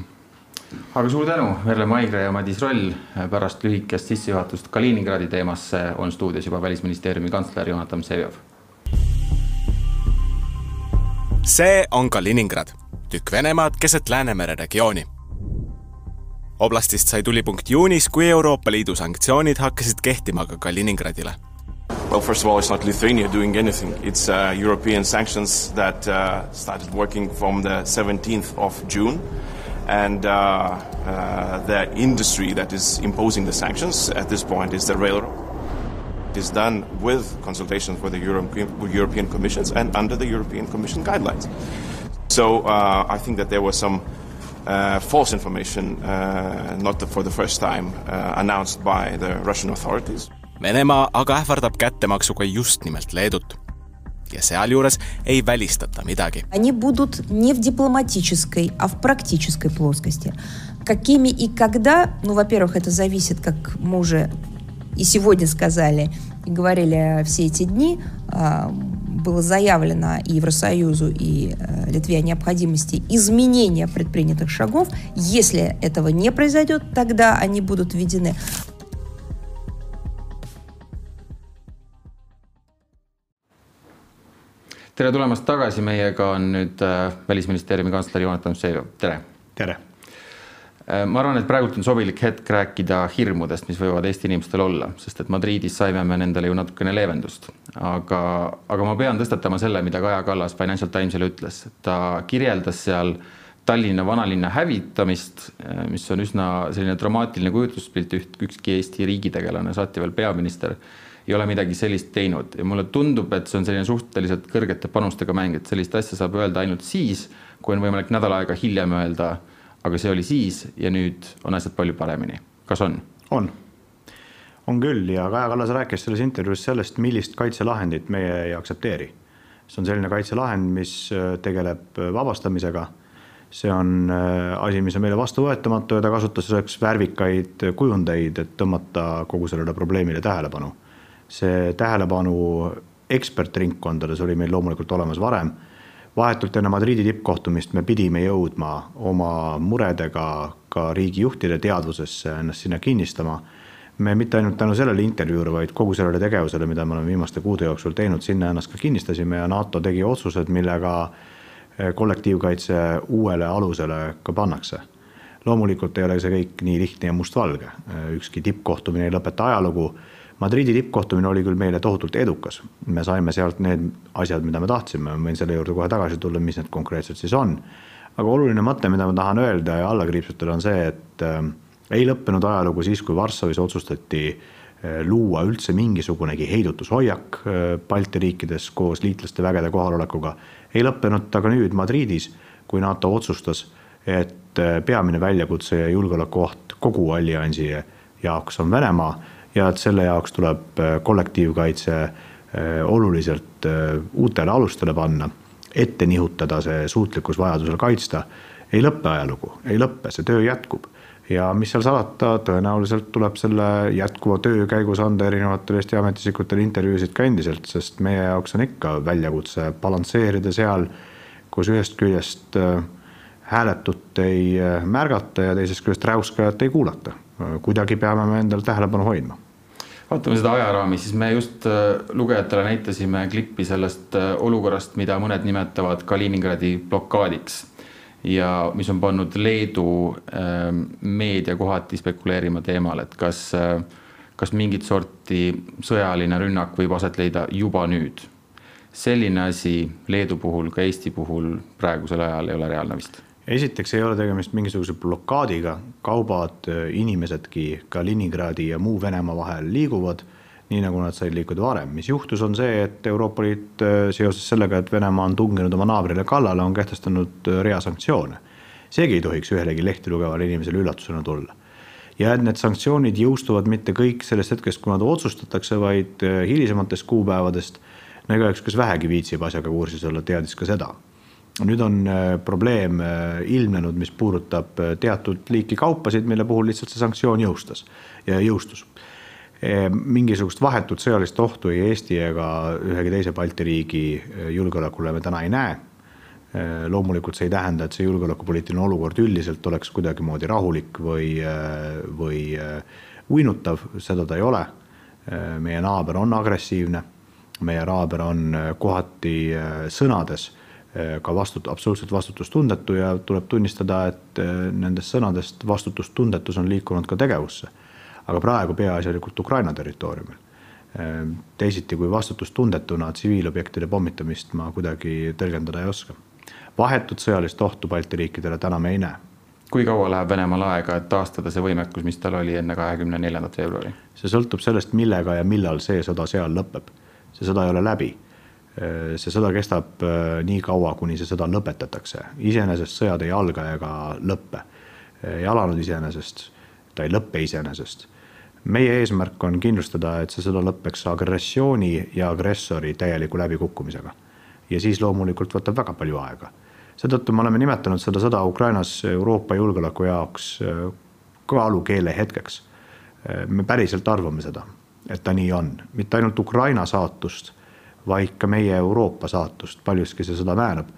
aga suur tänu, Merle Maigre ja Madis Roll. pärast lühikest sissejuhatust Kaliningradi teemasse on stuudios juba välisministeeriumi kantsler Jonatan Vseviov. see on Kaliningrad, tükk Venemaad keset Läänemere regiooni oblastist sai tulipunkt juunis, kui Euroopa Liidu sanktsioonid hakkasid kehtima ka Kaliningradile Well, first of all, it's not Lithuania doing anything. It's uh, European sanctions that uh, started working from the 17th of June. And uh, uh, the industry that is imposing the sanctions at this point is the railroad. It is done with consultations with the Euro European Commissions and under the European Commission guidelines. So uh, I think that there was some uh, false information, uh, not the, for the first time, uh, announced by the Russian authorities. Venemaa aga ähvardab kättemaksuga just nimelt Leedut. ja sealjuures ei välistata midagi. Они будут не в дипломатической, а в практической плоскости. Какими и когда, ну, во-первых, это зависит, как мы уже и сегодня сказали, и говорили все эти дни, было заявлено и Евросоюзу, и э, Литве о необходимости изменения предпринятых шагов. Если этого не произойдет, тогда они будут введены. Tere tulemast tagasi, meiega on nüüd äh, Välisministeeriumi kantsler Jonatan Vseviov, tere. tere. Äh, ma arvan, et praegult on sobilik hetk rääkida hirmudest, mis võivad Eesti inimestel olla, sest et Madridis saime me nendele ju natukene leevendust. aga, aga ma pean tõstatama selle, mida Kaja Kallas Financial Timesile ütles, ta kirjeldas seal Tallinna vanalinna hävitamist, äh, mis on üsna selline dramaatiline kujutluspilt, üht, ükski Eesti riigitegelane, saati veel peaminister ei ole midagi sellist teinud ja mulle tundub, et see on selline suhteliselt kõrgete panustega mäng, et sellist asja saab öelda ainult siis, kui on võimalik nädal aega hiljem öelda, aga see oli siis ja nüüd on asjad palju paremini. kas on? on, on küll ja Kaja Kallas rääkis selles intervjuus sellest, millist kaitselahendit meie ei aktsepteeri. see on selline kaitselahend, mis äh, tegeleb äh, vabastamisega see on äh, asi, mis on meile vastuvõetamatu ja ta kasutas selleks värvikaid kujundeid, et tõmmata kogu sellele probleemile tähelepanu. See tähelepanu ekspertringkondades oli meil loomulikult olemas varem. vahetult enne Madridi tippkohtumist me pidime jõudma oma muredega ka riigijuhtide teadvusesse, ennast sinna kinnistama. me mitte ainult tänu sellele intervjuule, vaid kogu sellele tegevusele, mida me oleme viimaste kuude jooksul teinud, sinna ennast ka kinnistasime ja NATO tegi otsused, millega Eh, kollektiivkaitse uuele alusele ka pannakse. loomulikult ei ole see kõik nii lihtne ja mustvalge, eh, ükski tippkohtumine ei lõpeta ajalugu. Madridi tippkohtumine oli küll meile tohutult edukas, me saime sealt need asjad, mida me tahtsime, ma võin selle juurde kohe tagasi tulla, mis need konkreetselt siis on. aga oluline mõte, mida ma tahan öelda ja alla kriipsutada, on see, et äh, ei lõppenud ajalugu siis, kui Varssavis otsustati äh, luua üldse mingisugunegi heidutushoiak äh, Balti riikides koos liitlaste vägede kohalolekuga. Ei lõppenud ta ka nüüd Madridis, kui NATO otsustas, et äh, peamine väljakutse ja julgeolekuoht kogu alliansi jaoks on Venemaa ja et selle jaoks tuleb äh, kollektiivkaitse äh, oluliselt uutele alustele panna, ette nihutada see suutlikkus vajadusel kaitsta, ei lõppe ajalugu, ei lõppe, see töö jätkub. Ja mis seal salata, tõenäoliselt tuleb selle jätkuva töö käigus anda erinevatele Eesti ametiisikutele intervjuusid ka endiselt, sest meie jaoks on ikka väljakutse balansseerida seal, kus ühest küljest äh, hääletut ei äh, märgata ja teisest küljest räuskajat ei kuulata. Kuidagi peame me endal tähelepanu hoidma. Vaatame seda ajaraami, siis me just äh, lugejatele näitasime klippi sellest olukorrast, mida mõned nimetavad Kaliningradi blokaadiks ja mis on pannud Leedu ähm, meedia kohati spekuleerima teemal, et kas, äh, kas mingit sorti sõjaline rünnak võib aset leida juba nüüd. selline asi Leedu puhul, ka Eesti puhul praegusel ajal ei ole reaalne vist esiteks ei ole tegemist mingisuguse blokaadiga, kaubad, inimesedki Kaliningradi ja muu Venemaa vahel liiguvad nii nagu nad said liikuda varem. mis juhtus, on see, et Euroopa Liit äh, seoses sellega, et Venemaa on tunginud oma naabrile kallale, on kehtestanud äh, rea sanktsioone. seegi ei tohiks ühelegi lehti lugevale inimesele üllatusena tulla. ja et need sanktsioonid jõustuvad mitte kõik sellest hetkest, kui nad otsustatakse, vaid äh, hilisematest kuupäevadest. no igaüks, kes vähegi viitsib asjaga kursis olla, teadis ka seda nüüd on probleem ilmnenud, mis puudutab teatud liiki kaupasid, mille puhul lihtsalt see sanktsioon jõustas ja jõustus Ehm, mingisugust vahetut sõjalist ohtu ei Eesti ega ühegi teise Balti riigi julgeolekule me täna ei näe. Ehm, loomulikult see ei tähenda, et see julgeolekupoliitiline olukord üldiselt oleks kuidagimoodi rahulik või, või uinutav, seda ta ei ole. Ehm, meie naaber on agressiivne, meie naaber on kohati sõnades ka vastut-, absoluutselt vastutustundetu ja tuleb tunnistada, et nendest sõnadest vastutustundetus on liikunud ka tegevusse aga praegu peaasjalikult Ukraina territooriumil. Ehm, teisiti kui vastutustundetuna tsiviilobjektide pommitamist ma kuidagi tõlgendada ei oska. vahetut sõjalist ohtu Balti riikidele täna me ei näe. kui kaua läheb Venemaal aega, et taastada see võimekus, mis tal oli enne kahekümne neljandat veebruari? see sõltub sellest, millega ja millal see sõda seal lõpeb. see sõda ei ole läbi see sõda kestab ehm, nii kaua, kuni see sõda lõpetatakse. iseenesest sõjad ei alga ega lõppe. ei alanud iseenesest, ta ei lõppe iseenesest meie eesmärk on kindlustada, et see sõda lõpeks agressiooni ja agressori täieliku läbikukkumisega. ja siis loomulikult võtab väga palju aega. seetõttu me oleme nimetanud seda sõda Ukrainas Euroopa julgeoleku jaoks äh, kaalukeele hetkeks. Äh, me päriselt arvame seda, et ta nii on, mitte ainult Ukraina saatust, vaid ka meie Euroopa saatust, paljuski see sõda määrab.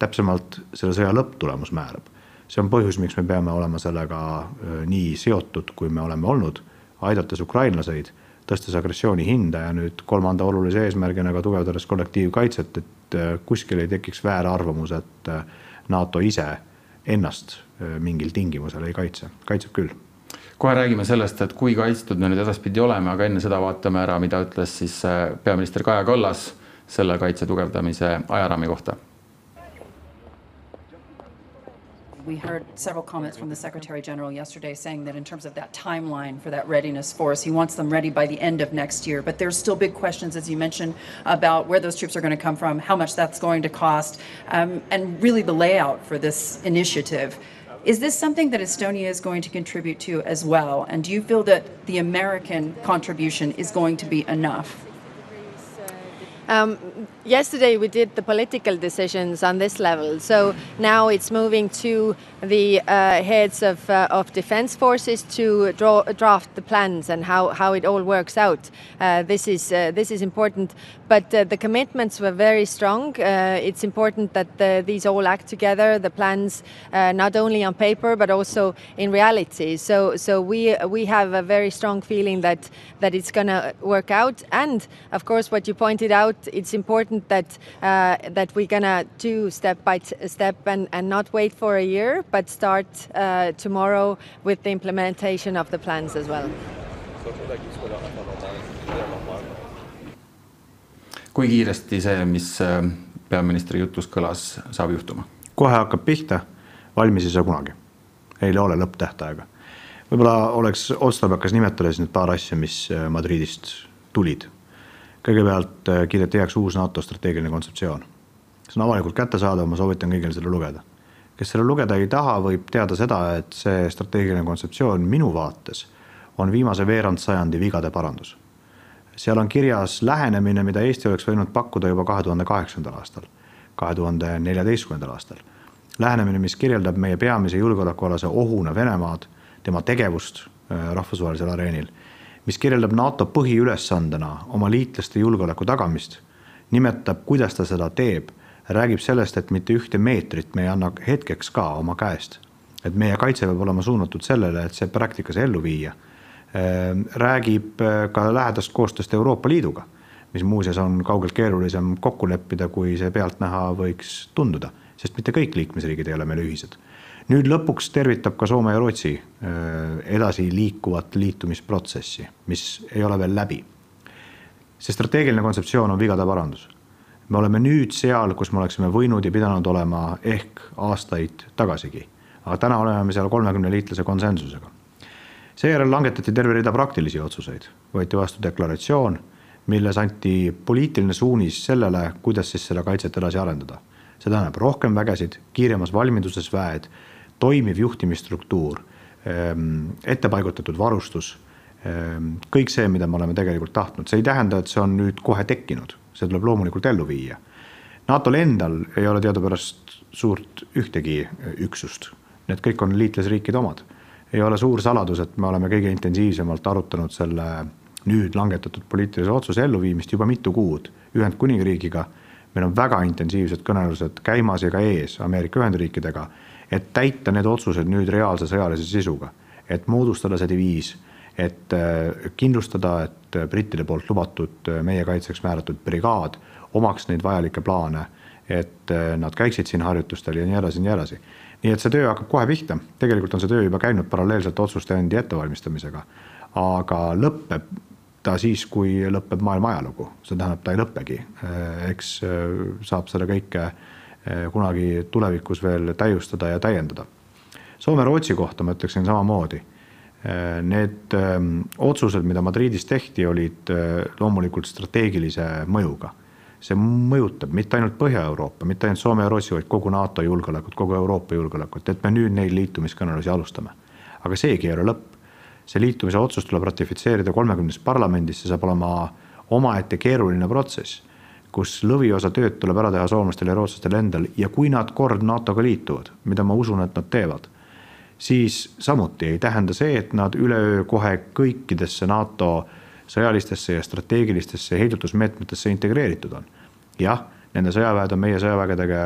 täpsemalt selle sõja lõpptulemus määrab. see on põhjus, miks me peame olema sellega nii seotud, kui me oleme olnud aidates ukrainlaseid, tõstes agressiooni hinda ja nüüd kolmanda olulise eesmärgina ka tugevdades kollektiivkaitset, et kuskil ei tekiks väärarvamus, et NATO ise ennast mingil tingimusel ei kaitse, kaitseb küll kohe räägime sellest, et kui kaitstud me nüüd edaspidi oleme, aga enne seda vaatame ära, mida ütles siis peaminister Kaja Kallas selle kaitse tugevdamise ajaraami kohta we heard several comments from the Secretary General yesterday saying that in terms of that timeline for that readiness force, he wants them ready by the end of next year. But there's still big questions, as you mentioned, about where those troops are going to come from, how much that's going to cost, um, and really the layout for this initiative. Is this something that Estonia is going to contribute to as well? And do you feel that the American contribution is going to be enough? Um, yesterday we did the political decisions on this level, so now it's moving to the uh, heads of, uh, of defense forces to draw, draft the plans and how, how it all works out. Uh, this is uh, this is important, but uh, the commitments were very strong. Uh, it's important that the, these all act together. The plans, not only on paper but also in reality. So so we we have a very strong feeling that that it's going to work out. And of course, what you pointed out it's important that uh, that we're gonna do step by step and, and not wait for a year, but start uh, tomorrow with the implementation of the plans as well. kui kiiresti see, mis äh, peaministri jutus kõlas, saab juhtuma? kohe hakkab pihta, valmis ei saa kunagi. ei ole lõpptähtaega. võib-olla oleks otstarbekas nimetada siis need paar asja, mis äh, Madridist tulid kõigepealt äh, kiideti heaks uus NATO strateegiline kontseptsioon. see on avalikult kättesaadav, ma soovitan kõigil selle lugeda. kes selle lugeda ei taha, võib teada seda, et see strateegiline kontseptsioon minu vaates on viimase veerandsajandi vigade parandus. seal on kirjas lähenemine, mida Eesti oleks võinud pakkuda juba kahe tuhande kaheksandal aastal, kahe tuhande neljateistkümnendal aastal. lähenemine, mis kirjeldab meie peamise julgeolekualase ohuna Venemaad, tema tegevust äh, rahvusvahelisel areenil mis kirjeldab NATO põhiülesandena oma liitlaste julgeoleku tagamist, nimetab, kuidas ta seda teeb, räägib sellest, et mitte ühte meetrit me ei anna hetkeks ka oma käest. et meie kaitse peab olema suunatud sellele, et see praktikas ellu viia. Ehm, räägib äh, ka lähedast koostööst Euroopa Liiduga, mis muuseas on kaugelt keerulisem kokku leppida, kui see pealtnäha võiks tunduda, sest mitte kõik liikmesriigid ei ole meil ühised nüüd lõpuks tervitab ka Soome ja Rootsi äh, edasi liikuvat liitumisprotsessi, mis ei ole veel läbi. see strateegiline kontseptsioon on vigade parandus. me oleme nüüd seal, kus me oleksime võinud ja pidanud olema ehk aastaid tagasigi. aga täna oleme me seal kolmekümne liitlase konsensusega. seejärel langetati terve rida praktilisi otsuseid, võeti vastu deklaratsioon, milles anti poliitiline suunis sellele, kuidas siis seda kaitset edasi arendada see tähendab rohkem vägesid, kiiremas valmiduses väed toimiv juhtimisstruktuur, ehm, ettepaigutatud varustus, ehm, kõik see, mida me oleme tegelikult tahtnud, see ei tähenda, et see on nüüd kohe tekkinud, see tuleb loomulikult ellu viia. NATO-l endal ei ole teadupärast suurt ühtegi üksust, need kõik on liitlasriikide omad. ei ole suur saladus, et me oleme kõige intensiivsemalt arutanud selle nüüd langetatud poliitilise otsuse elluviimist juba mitu kuud Ühendkuningriigiga. meil on väga intensiivsed kõnelused käimas ja ka ees Ameerika Ühendriikidega et täita need otsused nüüd reaalse sõjalise sisuga, et moodustada see diviis, et äh, kindlustada, et äh, brittide poolt lubatud äh, meie kaitseks määratud brigaad omaks neid vajalikke plaane, et nad käiksid siin harjutustel ja nii edasi ja nii edasi. nii et see töö hakkab kohe pihta, tegelikult on see töö juba käinud paralleelselt otsuste endi ettevalmistamisega, aga lõpeb ta siis, kui lõpeb maailma ajalugu, see tähendab, ta ei lõppegi, eks saab seda kõike kunagi tulevikus veel täiustada ja täiendada. Soome-Rootsi kohta ma ütleksin samamoodi. Eh, need ehm, otsused, mida Madridis tehti, olid eh, loomulikult strateegilise mõjuga. see mõjutab mitte ainult Põhja-Euroopa, mitte ainult Soome ja Rootsi, vaid kogu NATO julgeolekut, kogu Euroopa julgeolekut, et me nüüd neid liitumiskõnelusi alustame. aga seegi ei ole lõpp. see liitumise otsus tuleb ratifitseerida kolmekümnes parlamendis, see saab olema omaette keeruline protsess kus lõviosa tööd tuleb ära teha soomlastel ja rootslastel endal ja kui nad kord NATO-ga liituvad, mida ma usun, et nad teevad, siis samuti ei tähenda see, et nad üleöö kohe kõikidesse NATO sõjalistesse ja strateegilistesse heidutusmeetmetesse integreeritud on. jah, nende sõjaväed on meie sõjavägedega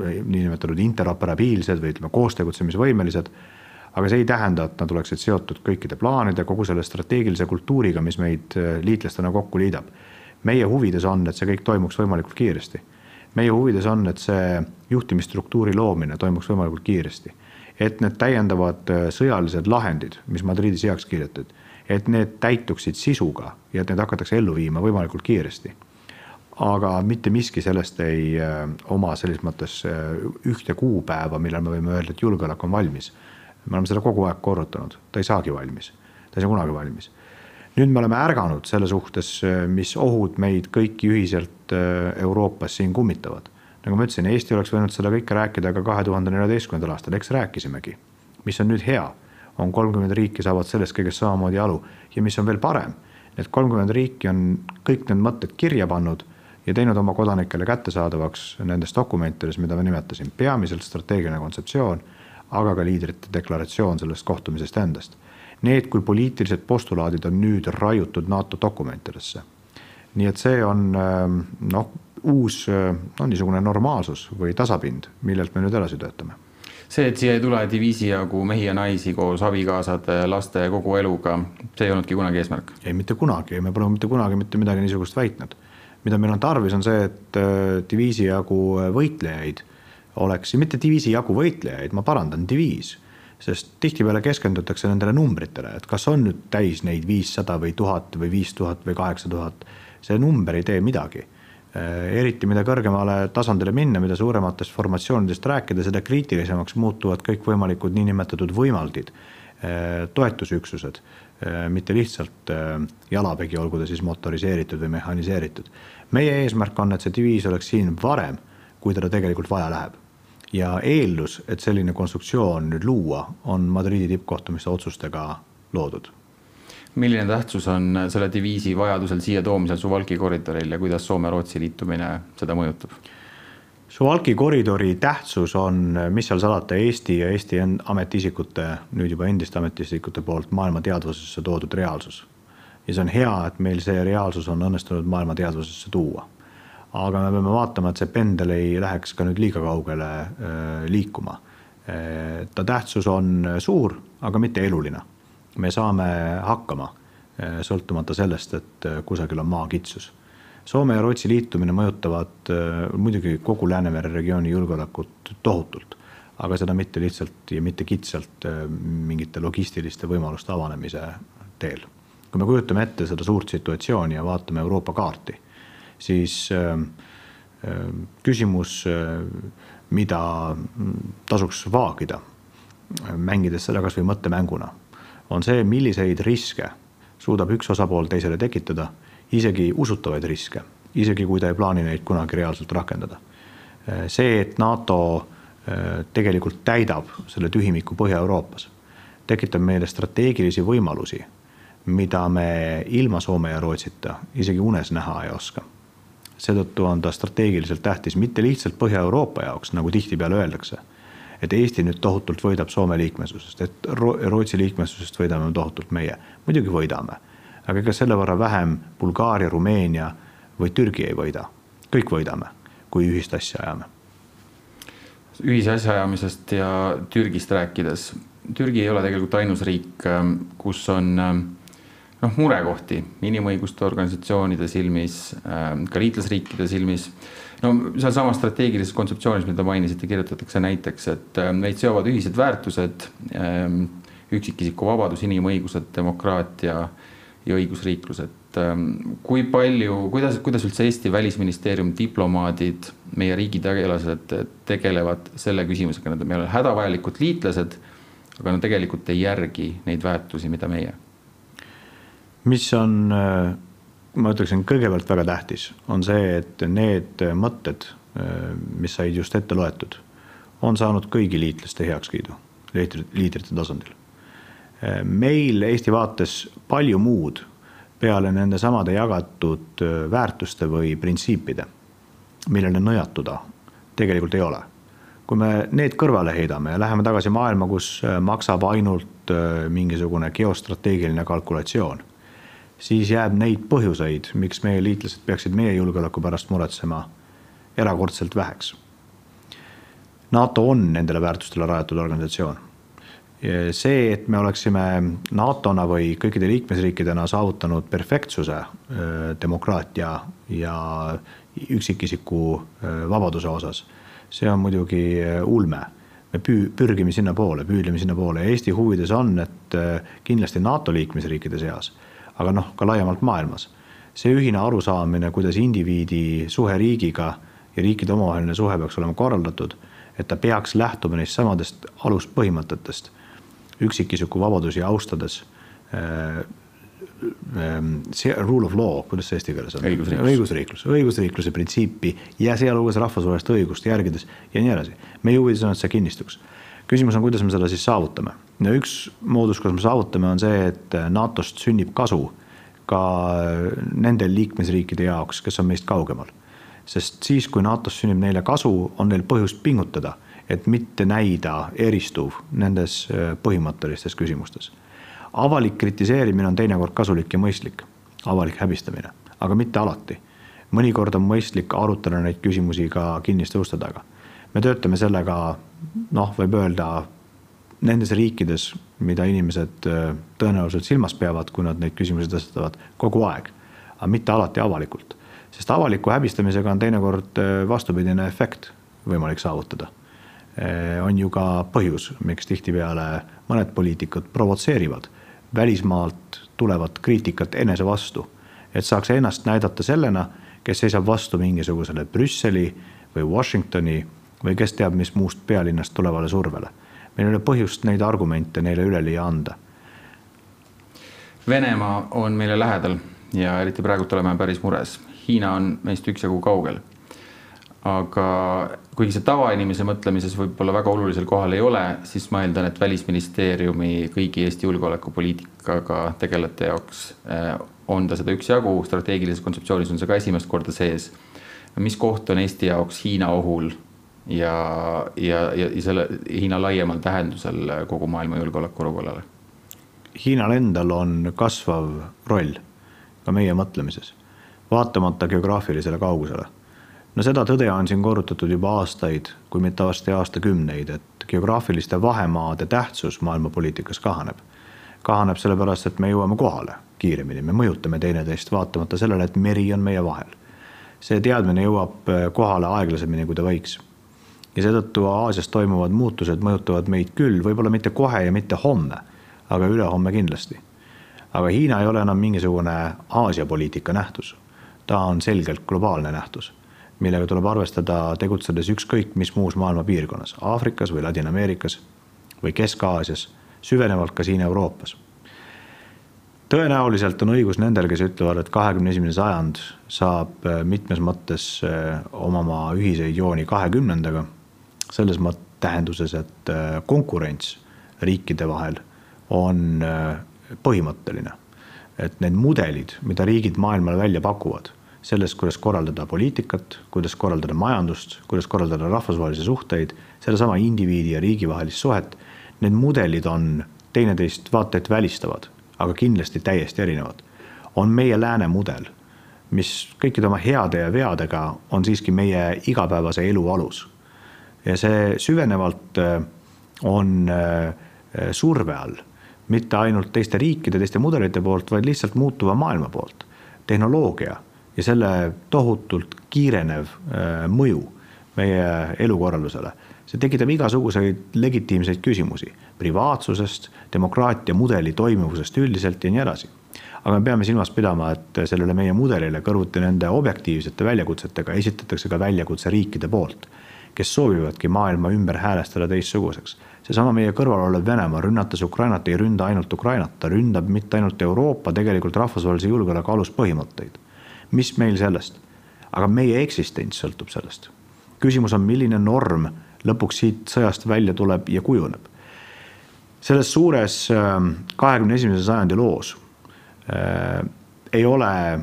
niinimetatud interoperabiilsed või ütleme, koostegutsemisvõimelised, aga see ei tähenda, et nad oleksid seotud kõikide plaanide, kogu selle strateegilise kultuuriga, mis meid liitlastena kokku liidab meie huvides on, et see kõik toimuks võimalikult kiiresti. meie huvides on, et see juhtimisstruktuuri loomine toimuks võimalikult kiiresti. et need täiendavad äh, sõjalised lahendid, mis Madridis heaks kiideti, et need täituksid sisuga ja et need hakatakse ellu viima võimalikult kiiresti. aga mitte miski sellest ei äh, oma selles mõttes äh, ühte kuupäeva, millal me võime öelda, et julgeolek on valmis. me oleme seda kogu aeg korrutanud, ta ei saagi valmis, ta ei saa kunagi valmis nüüd me oleme ärganud selle suhtes, mis ohud meid kõiki ühiselt äh, Euroopas siin kummitavad. nagu ma ütlesin, Eesti oleks võinud seda kõike rääkida ka kahe tuhande neljateistkümnendal aastal, eks rääkisimegi. mis on nüüd hea, on kolmkümmend riiki saavad sellest kõigest samamoodi aru ja mis on veel parem, need kolmkümmend riiki on kõik need mõtted kirja pannud, ja teinud oma kodanikele kättesaadavaks nendes dokumentides, mida ma nimetasin, peamiselt strateegiline kontseptsioon, aga ka liidrite deklaratsioon sellest kohtumisest endast. Need kui poliitilised postulaadid on nüüd raiutud NATO dokumentidesse. nii et see on ähm, noh, uus no niisugune normaalsus või tasapind, millelt me nüüd edasi töötame see, et siia ei tule diviisi jagu mehi ja naisi koos abikaasade, laste ja kogu eluga, see ei olnudki kunagi eesmärk? ei, mitte kunagi, me pole mitte kunagi mitte midagi niisugust väitnud. mida meil on tarvis, on see, et äh, diviisi jagu võitlejaid oleks, mitte diviisi jagu võitlejaid, ma parandan, diviis sest tihtipeale keskendutakse nendele numbritele, et kas on nüüd täis neid viissada või tuhat või viis tuhat või kaheksa tuhat. see number ei tee midagi Äh, eriti mida kõrgemale tasandile minna, mida suurematest formatsioonidest rääkida, seda kriitilisemaks muutuvad kõikvõimalikud niinimetatud võimaldid, äh, toetusüksused, äh, mitte lihtsalt jalavägi, olgu ta siis motoriseeritud või mehhaniseeritud. meie eesmärk on, et see diviis oleks siin varem, kui teda tegelikult vaja läheb. Ja eeldus, et selline konstruktsioon nüüd luua, on Madridi tippkohtumiste otsustega loodud milline tähtsus on selle diviisi vajadusel siia toomisel Suwalki koridoril ja kuidas Soome-Rootsi liitumine seda mõjutab? Suwalki koridori tähtsus on, mis seal salata, Eesti ja Eesti ametiisikute, nüüd juba endiste ametiisikute poolt maailma teadvusesse toodud reaalsus. ja see on hea, et meil see reaalsus on õnnestunud maailma teadvusesse tuua. Aga me peame vaatama, et see pendel ei läheks ka nüüd liiga kaugele äh, liikuma. Äh, ta tähtsus on suur, aga mitte eluline me saame hakkama, eh, sõltumata sellest, et kusagil on maakitsus. Soome ja Rootsi liitumine mõjutavad muidugi kogu Läänemere regiooni julgeolekut tohutult, aga seda mitte lihtsalt ja mitte kitsalt mingite logistiliste võimaluste avanemise teel. kui me kujutame ette seda suurt situatsiooni ja vaatame Euroopa kaarti, siis küsimus, mida tasuks vaagida, mängides seda kasvõi mõttemänguna on see, milliseid riske suudab üks osapool teisele tekitada, isegi usutavaid riske, isegi kui ta ei plaani neid kunagi reaalselt rakendada. see, et NATO äh, tegelikult täidab selle tühimiku Põhja-Euroopas, tekitab meile strateegilisi võimalusi, mida me ilma Soome ja Rootsita isegi unes näha ei oska. Seetõttu on ta strateegiliselt tähtis mitte lihtsalt Põhja-Euroopa jaoks, nagu tihtipeale öeldakse et Eesti nüüd tohutult võidab Soome liikmesusest, et Rootsi liikmesusest võidame tohutult meie. muidugi võidame, aga ega selle võrra vähem Bulgaaria, Rumeenia või Türgi ei võida. kõik võidame, kui ühist asja ajame. ühise asjaajamisest ja Türgist rääkides, Türgi ei ole tegelikult ainus riik, kus on noh, murekohti inimõiguste organisatsioonide silmis, ka liitlasriikide silmis no sealsamas strateegilises kontseptsioonis, mida mainisite, kirjutatakse näiteks, et äh, meid seovad ühised väärtused, ähm, üksikisiku vabadus, inimõigused, demokraatia ja õigusriiklus, et kui palju, kuidas, kuidas üldse Eesti Välisministeerium diplomaadid, meie riigi tegelased tegelevad selle küsimusega, nad on meile hädavajalikud liitlased, aga nad tegelikult ei järgi neid väärtusi, mida meie. Mis on äh ma ütleksin, kõigepealt väga tähtis on see, et need mõtted, mis said just ette loetud, on saanud kõigi liitlaste heakskiidu liidrite tasandil. meil Eesti vaates palju muud peale nende samade jagatud väärtuste või printsiipide, millele nõjatuda, tegelikult ei ole. kui me need kõrvale heidame ja läheme tagasi maailma, kus maksab ainult mingisugune geostrateegiline kalkulatsioon siis jääb neid põhjuseid, miks meie liitlased peaksid meie julgeoleku pärast muretsema, erakordselt väheks. NATO on nendele väärtustele rajatud organisatsioon. see, et me oleksime NATO-na või kõikide liikmesriikidena saavutanud perfektsuse demokraatia ja üksikisiku vabaduse osas, see on muidugi ulme me püü-, pürgime sinnapoole, püüdleme sinnapoole ja Eesti huvides on, et kindlasti NATO liikmesriikide seas aga noh, ka laiemalt maailmas. see ühine arusaamine, kuidas indiviidi suhe riigiga ja riikide omavaheline suhe peaks olema korraldatud, et ta peaks lähtuma neist samadest aluspõhimõtetest, üksikisiku vabadusi austades äh, see rule of law, kuidas see eesti keeles on? õigusriiklus. õigusriiklus, õigusriikluse printsiipi ja sealhulgas rahvusvahelist õigust järgides ja nii edasi. meie huvides on, et see kinnistuks küsimus on, kuidas me seda siis saavutame. Ja üks moodus, kuidas me saavutame, on see, et NATO-st sünnib kasu ka nende liikmesriikide jaoks, kes on meist kaugemal. sest siis, kui NATO-s sünnib neile kasu, on neil põhjust pingutada, et mitte näida eristuv nendes äh, põhimõttelistes küsimustes. avalik kritiseerimine on teinekord kasulik ja mõistlik, avalik häbistamine, aga mitte alati. mõnikord on mõistlik arutada neid küsimusi ka kinniste uste taga. me töötame sellega, noh, võib öelda nendes riikides, mida inimesed äh, tõenäoliselt silmas peavad, kui nad neid küsimusi tõstatavad kogu aeg, aga mitte alati avalikult sest avaliku häbistamisega on teinekord äh, vastupidine efekt võimalik saavutada. Äh, on ju ka põhjus, miks tihtipeale mõned poliitikud provotseerivad välismaalt tulevat kriitikat enese vastu, et saaks ennast näidata sellena, kes seisab vastu mingisugusele Brüsseli või Washingtoni või kes teab, mis muust pealinnast tulevale survele. Meil ei ole põhjust neid argumente neile üleliia anda. Venemaa on meile lähedal ja eriti praegult oleme päris mures Hiina on meist üksjagu kaugel. aga kuigi see tavainimese mõtlemises võib-olla väga olulisel kohal ei ole, siis ma eeldan, et välisministeeriumi kõigi Eesti julgeolekupoliitikaga tegelejate jaoks eh, on ta seda üksjagu, strateegilises kontseptsioonis on see ka esimest korda sees. mis koht on Eesti jaoks Hiina ohul ja, ja, ja, selle Hiina laiemal tähendusel kogu maailma julgeolekuolukorrale? Hiinal endal on kasvav roll ka meie mõtlemises vaatamata geograafilisele kaugusele. no seda tõde on siin korrutatud juba aastaid, kui mitte varsti aastakümneid, et geograafiliste vahemaade tähtsus maailmapoliitikas kahaneb. kahaneb sellepärast, et me jõuame kohale kiiremini, me mõjutame teineteist, vaatamata sellele, et meri on meie vahel. see teadmine jõuab kohale aeglasemini, kui ta võiks. Ja seetõttu Aasias toimuvad muutused mõjutavad meid küll, võib-olla mitte kohe ja mitte homme, aga ülehomme kindlasti. Aga Hiina ei ole enam mingisugune Aasia poliitika nähtus. Ta on selgelt globaalne nähtus, millega tuleb arvestada tegutsedes ükskõik mis muus maailma piirkonnas, Aafrikas või Ladina-Ameerikas või Kesk-Aasias, süvenevalt ka siin Euroopas. tõenäoliselt on õigus nendel, kes ütlevad, et kahekümne esimene sajand saab äh, mitmes mõttes äh, omama ühiseid jooni kahekümnendaga, selles tähenduses, et äh, konkurents riikide vahel on põhimõtteline. et need mudelid, mida riigid maailmale välja pakuvad sellest, kuidas korraldada poliitikat, kuidas korraldada majandust, kuidas korraldada rahvusvahelisi suhteid, sedasama indiviidi ja riigi vahelist suhet. Need mudelid on teineteist vaata et välistavad, aga kindlasti täiesti erinevad. on meie lääne mudel, mis kõikide oma heade ja veadega on siiski meie igapäevase elu alus. Ja see süvenevalt äh, on äh, surve all, mitte ainult teiste riikide, teiste mudelite poolt, vaid lihtsalt muutuva maailma poolt. tehnoloogia ja selle tohutult kiirenev äh, mõju meie elukorraldusele, see tekitab igasuguseid legitiimseid küsimusi privaatsusest, demokraatia mudeli toimivusest üldiselt ja nii edasi. aga me peame silmas pidama, et sellele meie mudelile kõrvuti nende objektiivsete väljakutsetega esitatakse ka väljakutse riikide poolt, kes soovivadki maailma ümber häälestada teistsuguseks. seesama meie kõrval olev Venemaa, rünnates Ukrainat, ei ründa ainult Ukrainat, ta ründab mitte ainult Euroopa, tegelikult rahvusvahelise julgeoleku aluspõhimõtteid mis meil sellest, aga meie eksistents sõltub sellest. küsimus on, milline norm lõpuks siit sõjast välja tuleb ja kujuneb. selles suures ähm, kahekümne esimese sajandi loos äh, ei ole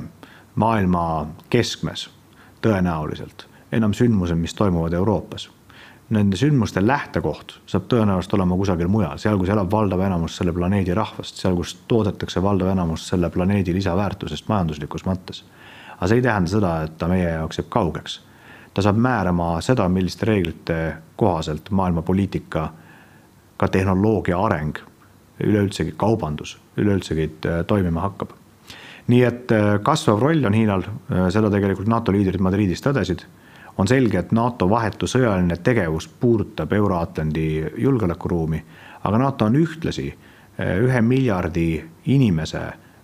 maailma keskmes tõenäoliselt enam sündmused, mis toimuvad Euroopas. Nende sündmuste lähtekoht saab tõenäoliselt olema kusagil mujal, seal, kus elab valdav enamus selle planeedi rahvast, seal, kus toodetakse valdav enamus selle planeedi lisaväärtusest majanduslikus mõttes aga see ei tähenda seda, et ta meie jaoks jääb kaugeks. ta saab määrama seda, milliste reeglite kohaselt maailma poliitika, ka tehnoloogia areng, üleüldsegi kaubandus, üleüldsegi äh, toimima hakkab. nii et äh, kasvav roll on Hiinal, äh, seda tegelikult NATO liidrid Madridis tõdesid on selge, et NATO vahetu sõjaline tegevus puudutab Euro-Atlandi julgeolekuruumi, aga NATO on ühtlasi ühe miljardi inimese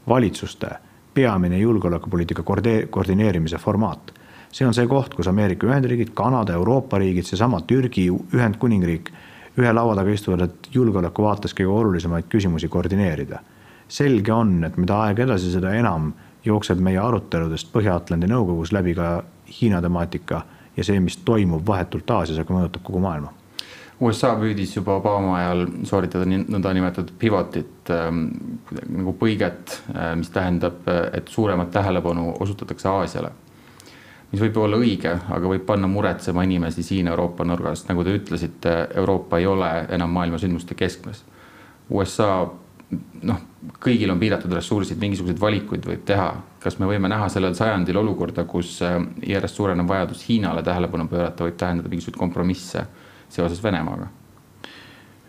valitsuste peamine julgeolekupoliitika koordineerimise formaat. see on see koht, kus Ameerika Ühendriigid, Kanada, Euroopa riigid, seesama Türgi, Ühendkuningriik ühe laua taga istuvad, et julgeoleku vaates kõige olulisemaid küsimusi koordineerida. selge on, et mida aeg edasi, seda enam jookseb meie aruteludest Põhja-Atlandi nõukogus läbi ka Hiina temaatika ja see, mis toimub vahetult Aasias, aga mõjutab kogu maailma USA püüdis juba Obama ajal sooritada nõndanimetatud pivotit ähm, nagu põiget äh,, mis tähendab, et suuremat tähelepanu osutatakse Aasiale. mis võib olla õige, aga võib panna muretsema inimesi siin Euroopa nurgas, nagu te ütlesite, Euroopa ei ole enam maailma sündmuste keskmes. USA noh, kõigil on piiratud ressursid, mingisuguseid valikuid võib teha. Kas me võime näha sellel sajandil olukorda, kus äh, järjest suurenev vajadus Hiinale tähelepanu pöörata võib tähendada mingisuguseid kompromisse seoses Venemaaga?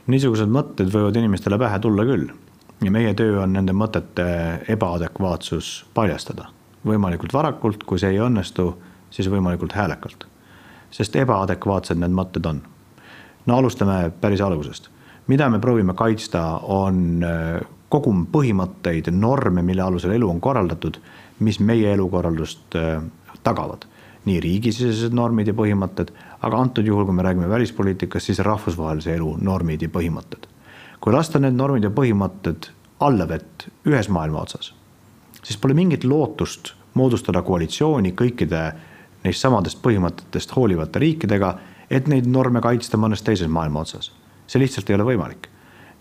niisugused mõtted võivad inimestele pähe tulla küll ja meie töö on nende mõtete ebaadekvaatsus paljastada. võimalikult varakult, kui see ei õnnestu, siis võimalikult häälekalt. sest ebaadekvaatsed need mõtted on. no alustame päris algusest mida me proovime kaitsta, on äh, kogum põhimõtteid, norme, mille alusel elu on korraldatud, mis meie elukorraldust äh, tagavad. nii riigisisesed normid ja põhimõtted, aga antud juhul, kui me räägime välispoliitikast, siis rahvusvahelise elu normid ja põhimõtted. kui lasta need normid ja põhimõtted allavett ühes maailma otsas, siis pole mingit lootust moodustada koalitsiooni kõikide neist samadest põhimõtetest hoolivate riikidega, et neid norme kaitsta mõnes teises maailma otsas see lihtsalt ei ole võimalik.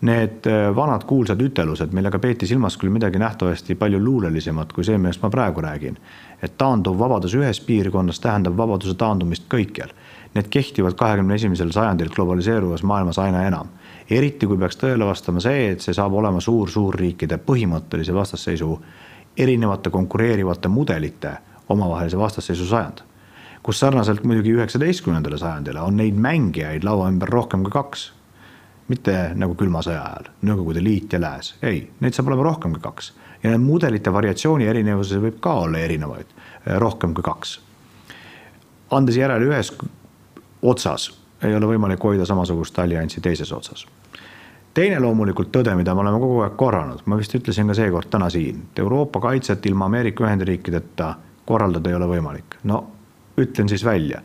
Need äh, vanad kuulsad ütelused, millega peeti silmas küll midagi nähtavasti palju luulelisemat kui see, millest ma praegu räägin. et taanduv vabadus ühes piirkonnas tähendab vabaduse taandumist kõikjal. Need kehtivad kahekümne esimesel sajandil globaliseeruvas maailmas aina enam. eriti kui peaks tõele vastama see, et see saab olema suur suurriikide põhimõttelise vastasseisu erinevate konkureerivate mudelite omavahelise vastasseisu sajand kus sarnaselt muidugi üheksateistkümnendale sajandile on neid mängijaid laua ümber rohkem kui kaks mitte nagu külma sõja ajal, Nõukogude Liit ja Lääs, ei, neid saab olema rohkem kui kaks. ja need mudelite variatsiooni erinevusi võib ka olla erinevaid, eh, rohkem kui kaks. andes järele ühes otsas, ei ole võimalik hoida samasugust allianssi teises otsas. teine loomulikult tõde, mida me oleme kogu aeg korranud, ma vist ütlesin ka seekord täna siin, et Euroopa kaitset ilma Ameerika Ühendriikideta korraldada ei ole võimalik. no ütlen siis välja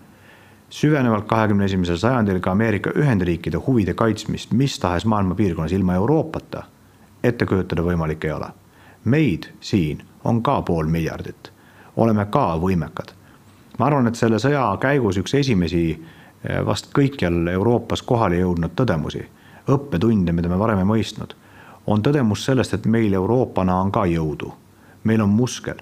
süvenevalt kahekümne esimesel sajandil ka Ameerika Ühendriikide huvide kaitsmist mis tahes maailma piirkonnas ilma Euroopata ette kujutada võimalik ei ole. meid siin on ka pool miljardit, oleme ka võimekad. ma arvan, et selle sõja käigus üks esimesi eh, vast kõikjal Euroopas kohale jõudnud tõdemusi, õppetunde, mida me varem ei mõistnud, on tõdemus sellest, et meil Euroopana on ka jõudu. meil on muskel.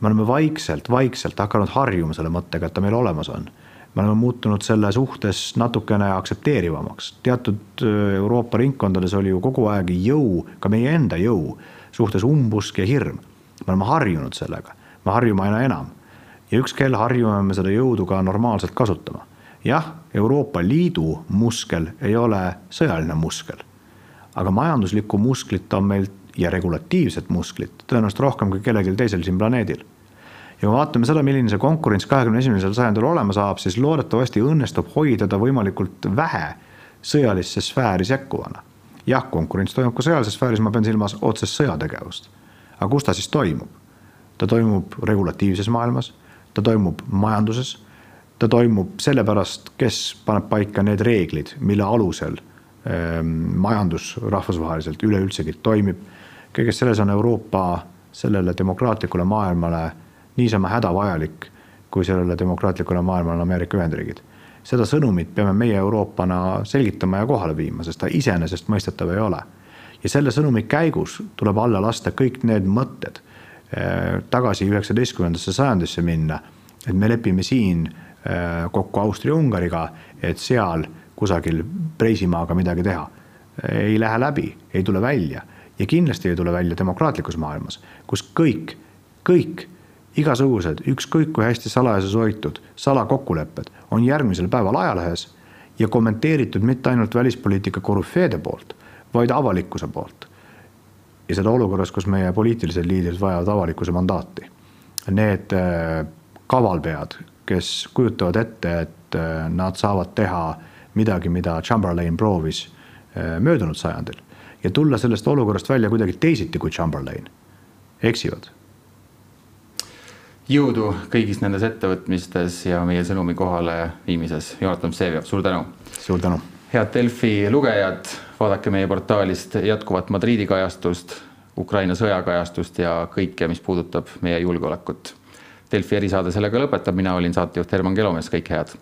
me oleme vaikselt, vaikselt hakanud harjuma selle mõttega, et ta meil olemas on me oleme muutunud selle suhtes natukene aktsepteerivamaks. teatud äh, Euroopa ringkondades oli ju kogu aeg jõu, ka meie enda jõu suhtes umbusk ja hirm. me oleme harjunud sellega, me harjume aina enam. ja üks kell harjume me seda jõudu ka normaalselt kasutama. jah, Euroopa Liidu muskel ei ole sõjaline muskel. aga majanduslikku musklit on meil ja regulatiivset musklit tõenäoliselt rohkem kui kellelgi teisel siin planeedil ja kui vaatame seda, milline see konkurents kahekümne esimesel sajandil olema saab, siis loodetavasti õnnestub hoida ta võimalikult vähe sõjalisse sfääri sekkuvana. jah, konkurents toimub ka sõjalises sfääris, ma pean silmas otsest sõjategevust. aga kus ta siis toimub? ta toimub regulatiivses maailmas, ta toimub majanduses, ta toimub sellepärast, kes paneb paika need reeglid, mille alusel ähm, majandus rahvusvaheliselt üleüldsegi toimib. kõiges selles on Euroopa sellele demokraatlikule maailmale niisama hädavajalik, kui sellele demokraatlikule maailmale on Ameerika Ühendriigid. seda sõnumit peame meie Euroopana selgitama ja kohale viima, sest ta iseenesestmõistetav ei ole. ja selle sõnumi käigus tuleb alla lasta kõik need mõtted eh, tagasi üheksateistkümnendasse sajandisse minna, et me lepime siin eh, kokku Austria-Ungariga, et seal kusagil Preisimaaga midagi teha. ei lähe läbi, ei tule välja ja kindlasti ei tule välja demokraatlikus maailmas, kus kõik, kõik igasugused, ükskõik kui hästi salajases hoitud salakokkulepped on järgmisel päeval ajalehes ja kommenteeritud mitte ainult välispoliitika korüfeede poolt, vaid avalikkuse poolt. ja seda olukorras, kus meie poliitilised liidrid vajavad avalikkuse mandaati. Need äh, kavalpead, kes kujutavad ette, et äh, nad saavad teha midagi, mida Chamberlain proovis äh, möödunud sajandil ja tulla sellest olukorrast välja kuidagi teisiti kui Chamberlain, eksivad jõudu kõigis nendes ettevõtmistes ja meie sõnumi kohale viimises. Jonatan Vseviov, suur tänu. suur tänu. head Delfi lugejad, vaadake meie portaalist jätkuvat Madriidi kajastust, Ukraina sõjakajastust ja kõike, mis puudutab meie julgeolekut. Delfi erisaade sellega lõpetab, mina olin saatejuht Herman Kelomees, kõike head